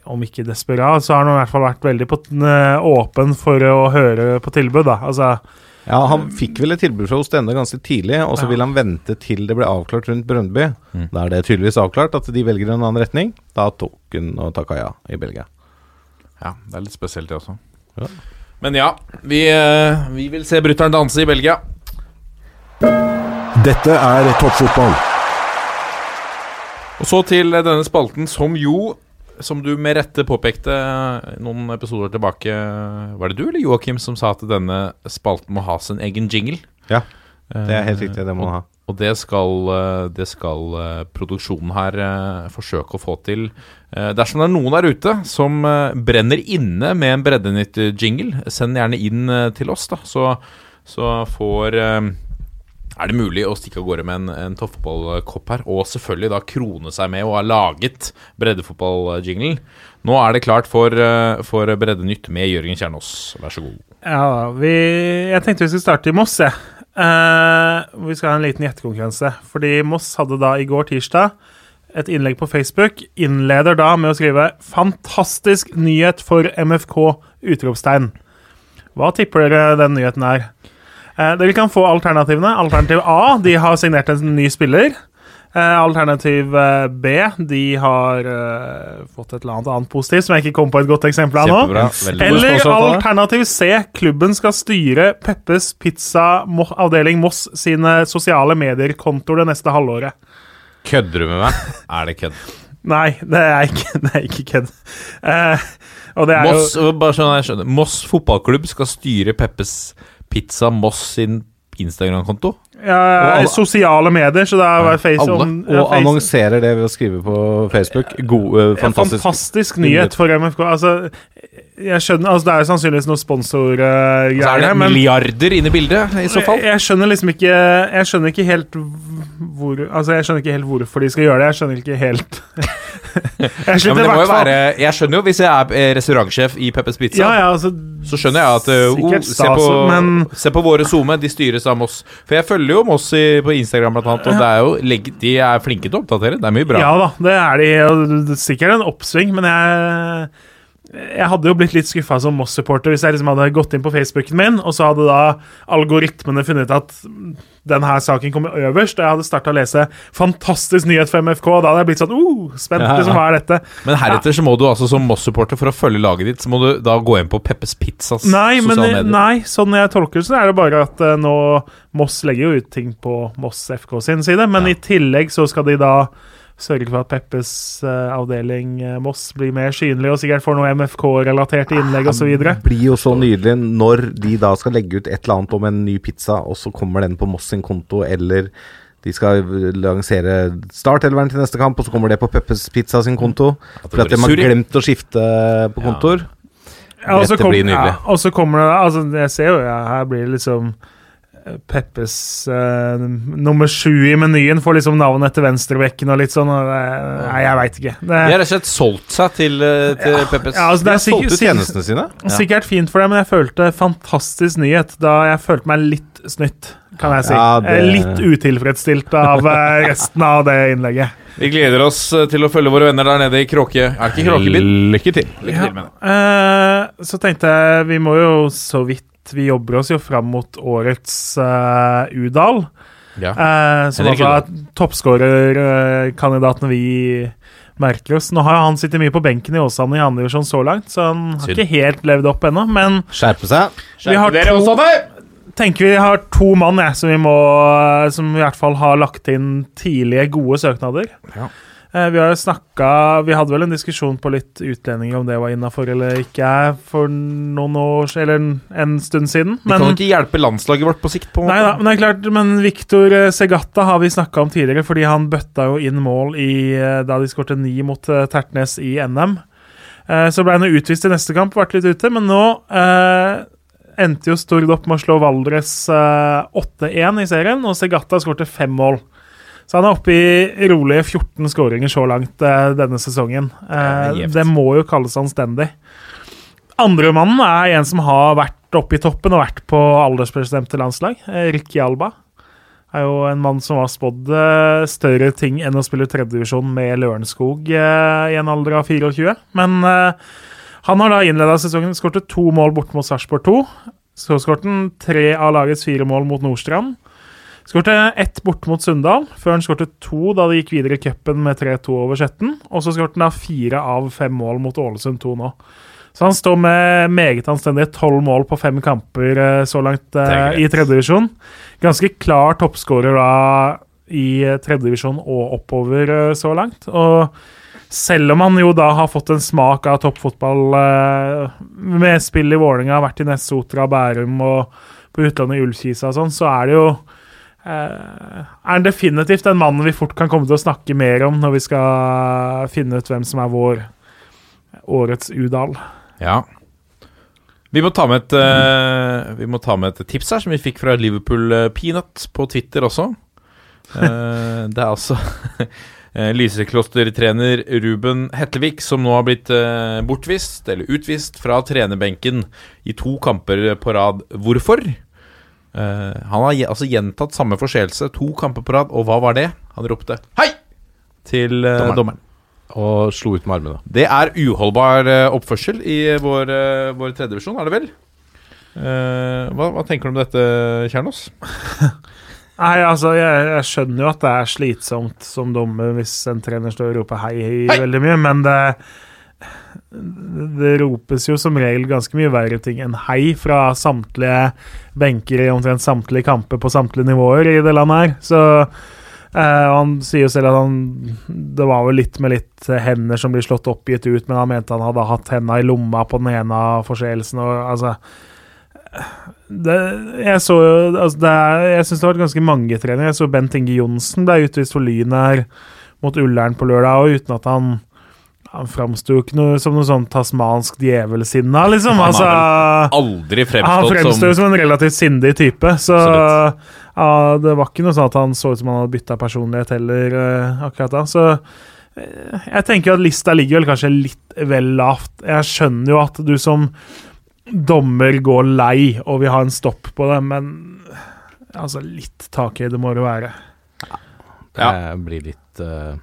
om ikke desperat, så har han i hvert fall vært veldig på, eh, åpen for å høre på tilbud, da. Altså, Ja, Han fikk vel et tilbud fra Ostende ganske tidlig, og så Ja. ville han vente til det ble avklart rundt Brøndby. Mm. Da er det tydeligvis avklart at de velger en annen retning. Da tok hun og takka ja i Belgia. Ja, det er litt spesielt, det også. Ja. Men ja, vi, eh, vi vil se brutter'n danse i Belgia. Dette er toppfotball. Og så til denne spalten som jo, som du med rette påpekte noen episoder tilbake Var det du eller Joakim som sa at denne spalten må ha sin egen jingle? Ja, det er helt riktig. Det må den ha. Og det skal, eh, det skal eh, produksjonen her eh, forsøke å få til. Eh, Dersom det er noen der ute som eh, brenner inne med en Breddenytt-jingle, send gjerne inn eh, til oss, da. Så, så får eh, er det mulig å stikke av gårde med en, en toppfotballkopp her, og selvfølgelig da krone seg med å ha laget breddefotballjinglen. Nå er det klart for, eh, for Breddenytt med Jørgen Kjernås. Vær så god. Ja, vi, jeg tenkte vi skulle starte i Moss, jeg. Eh, vi skal ha en liten gjettekonkurranse. Fordi Moss hadde da i går tirsdag et innlegg på Facebook. Innleder da med å skrive 'Fantastisk nyhet for MFK!' utropstegn. Hva tipper dere den nyheten er? Eh, dere kan få alternativene. Alternativ A, de har signert en ny spiller. Eh, alternativ eh, B, de har eh, fått et eller annet annet positivt som jeg ikke kom på et godt eksempel av nå. Eller alternativ C. Klubben skal styre Peppes Pizza Mo avdeling Moss sine sosiale medier-kontoer det neste halvåret. Kødder du med meg? Er det kødd? (laughs) Nei, det er ikke, (laughs) det er ikke kødd. Eh, Moss, jo bare sånn jeg skjønner Moss fotballklubb skal styre Peppes Pizza Moss sin Instagram-konto. Ja, alle- sosiale medier, så det er face Alle. on- ja, Og face- annonserer det ved å skrive på Facebook. God, uh, fantastisk. fantastisk nyhet for MFK. Altså, jeg skjønner, altså Det er sannsynligvis noe Så er det milliarder inne i bildet, i så fall. Jeg, jeg skjønner liksom ikke Jeg skjønner ikke helt hvor Altså, jeg skjønner ikke helt hvorfor de skal gjøre det. Jeg skjønner ikke helt (laughs) Jeg Ja, sliter men det må jo være Jeg skjønner jo, hvis jeg er eh, restaurantsjef i Peppers Pizza, Ja, ja, altså så skjønner jeg at uh, oh, se, på, men- se på våre SoMe, de styres av Moss. For jeg følger jo Moss på Instagram, blant annet, og det er jo de er flinke til å oppdatere. Det er mye bra. Ja da, det er de. Er sikkert en oppsving, men jeg jeg hadde jo blitt litt skuffa som Moss-supporter hvis jeg liksom hadde gått inn på Facebooken min, og så hadde da algoritmene funnet ut at denne saken kommer øverst, og jeg hadde starta å lese 'Fantastisk nyhet for MFK', og da hadde jeg blitt sånn uh, spent. Ja. liksom, hva er dette? Men heretter så må du altså som Moss-supporter, for å følge laget ditt, så må du da gå inn på Peppes Pizzas Nei, men, sosiale medier. nei, sånn jeg tolker det, så er det bare at uh, nå Moss legger jo ut ting på Moss FK sin side, men i tillegg så skal de da sørge for at Peppes eh, avdeling eh, Moss blir mer synlig, og sikkert får noe MFK-relaterte innlegg osv. Det blir jo så nydelig når de da skal legge ut et eller annet om en ny pizza, og så kommer den på Moss sin konto, eller de skal lansere Start-eleveren til neste kamp, og så kommer det på Peppes Pizza sin konto. For at de har glemt å skifte på kontor. Ja, Dette kom- blir nydelig. Ja, og så kommer det altså, Jeg ser jo, ja, her blir det liksom Peppes uh, nummer sju i menyen får liksom navn etter venstrebekken og litt sånn. Og det, nei, jeg veit ikke. Det, De har rett og slett solgt seg til, til ja, Peppes. ja, altså, De har solgt ut tjenestene sine. sikkert fint for dem, men jeg følte fantastisk nyhet da jeg følte meg litt snytt, kan jeg si. Ja, det- Eh, Litt utilfredsstilt av eh, resten av det innlegget. Vi gleder oss eh, til å følge våre venner der nede i Kråke... Er det ikke Kråkebyen? Lykke til. Lykke til med det. Eh, så tenkte jeg Vi må jo så vidt Vi jobber oss jo fram mot årets uh, Udal. Ja. Uh, som altså er toppskårerkandidaten vi merker oss. Nå har han sittet mye på benken i Åsane i andre divisjon så langt, så han har Synd. ikke helt levd opp ennå. Men Skjerpe seg. Skjerpe dere, Åsane! tenker vi har to mann jeg, som vi må Som i hvert fall har lagt inn tidlige, gode søknader. Ja. Eh, Vi har snakka Vi hadde vel en diskusjon på litt utlendinger om det var innafor eller ikke for noen år Eller en, en stund siden. Vi kan jo ikke hjelpe landslaget vårt på sikt. på Nei da, men det er klart Men Victor eh, Segatta har vi snakka om tidligere, fordi han bøtta jo inn mål i, eh, da de skårte ni mot Tertnes i NM. Så ble han jo utvist i neste kamp, vært litt ute, men nå eh, endte jo Stord opp med å slå Valdres eh, 8-1 i serien, og Segatta skårte fem mål. Så han er oppe i rolige 14 skåringer så langt uh, denne sesongen. Det gjevt. det må jo kalles anstendig. Andremannen er en som har vært oppe i toppen og vært på aldersbestemte landslag. Eh, Ricky Alba. Er jo en mann som har spådd større ting enn å spille tredjedivisjon med Lørenskog i en alder av 24. Men han har da innleda sesongen, skåret to mål bort mot Sarpsborg 2. Så skåret han tre av lagets fire mål mot Nordstrand. Skårte ett bort mot Sunndal, før han skårte to da de gikk videre i cupen med 3-2 over Skjetten. Og så skårte han da fire av fem mål mot Ålesund 2 nå. Så han står med meget anstendige tolv mål på fem kamper eh, så langt eh, i tredjedivisjon. Ganske klar toppskårer da i eh, tredjedivisjon og oppover eh, så langt. Og selv om han jo da har fått en smak av toppfotball eh, med spill i Vålerenga, vært i Nessotra, Bærum og på utlandet i Ullkisa og sånn, så er det jo er han definitivt en mann vi fort kan komme til å snakke mer om når vi skal finne ut hvem som er vår årets Udal. Ja. Vi må, ta med et, uh, vi må ta med et tips her som vi fikk fra Liverpool eh, Peanut på Twitter også. Uh, det er altså (laughs) eh, Lysekloster-trener Ruben Hetlevik som nå har blitt uh, bortvist, eller utvist, fra trenerbenken i to kamper på rad. Hvorfor? Eh, han har altså gjentatt samme forseelse to kamper på rad, og hva var det? Han ropte 'hei!' til uh, Dommeren. dommeren. Og slo ut med armene. Det er uholdbar uh, oppførsel i vår, uh, vår tredjedivisjon, er det vel? Eh, hva, hva tenker du om dette, Kjernås? (laughs) Nei, altså, jeg, jeg skjønner jo at det er slitsomt som dommer hvis en trener står og roper hei, hei, Hei! veldig mye, men det det ropes jo som regel ganske mye verre ting enn hei fra samtlige benker i omtrent samtlige kamper på samtlige nivåer i det landet her. Så eh, Han sier jo selv at han Det var vel litt med litt hender som blir slått oppgitt ut, men han mente han hadde hatt henda i lomma på den ene av forseelsene. og altså det, jeg så altså det er, Jeg syns det har vært ganske mange trenere. Jeg så Bent Inge Johnsen ble utvist for Lyn her mot Ullern på lørdag, og uten at han han framsto jo ikke noe, som noe sånn tasmansk djevelsinna, liksom. Han har Altså, Aldri han fremstått som Han som som en relativt sindig type, så ja, det var ikke noe sånn at han så ut som han hadde bytta personlighet heller, eh, akkurat da. Så eh, jeg tenker jo at lista ligger vel kanskje litt vel lavt. Jeg skjønner jo at du som dommer går lei og vil ha en stopp på det, men altså, litt takhøyde må det være. Ja. Det blir litt eh,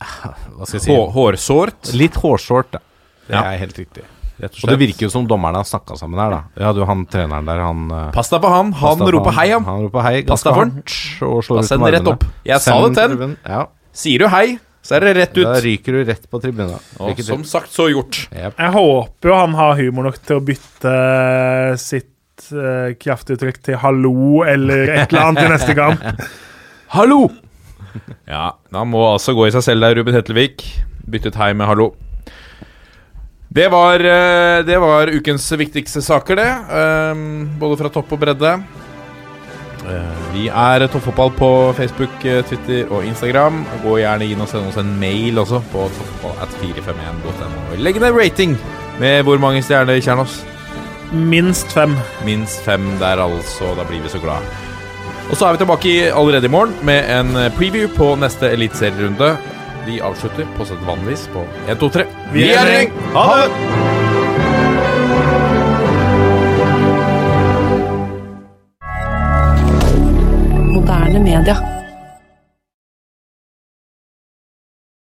Hva skal jeg si? hå hårsårt. Litt hårsårt, da. Det Ja. er helt riktig. Rett og Og det slett. virker jo som dommerne har snakka sammen her, da. Ja, du, han treneren der, han eh, Pass deg på han. Han pass deg på roper hei, han. Han roper hei Pass ganske deg for han. hardt og slår Da ut send med det rett armene. opp. Jeg sa Send det til han. Ja, Sier du hei, så er det rett da ut. ryker du rett på tribunen. Og Lykke som til. sagt, så gjort. Jeg håper jo han har humor nok til å bytte sitt uh, kraftuttrykk til 'hallo' eller et eller annet i neste kamp. (laughs) Hallo! (laughs) Ja, han må altså gå i seg selv der, Ruben Hetlevik. Byttet hei med hallo. Det var, eh, det var ukens viktigste saker, det. Ehm, Både fra topp og bredde. Eh, Vi er Toppfotball på Facebook, eh, Twitter og Instagram. Gå gjerne inn og send oss en mail også på toppfotballat451.no. Legg ned rating med hvor mange stjerner, Kjernås? Minst fem. Minst fem der, altså. Da blir vi så glad. Og så er vi tilbake allerede i morgen med en eh, preview på neste eliteserierunde. Vi avslutter på sedvanligvis på 1, 2, 3. Vi er i Ha det! moderne media.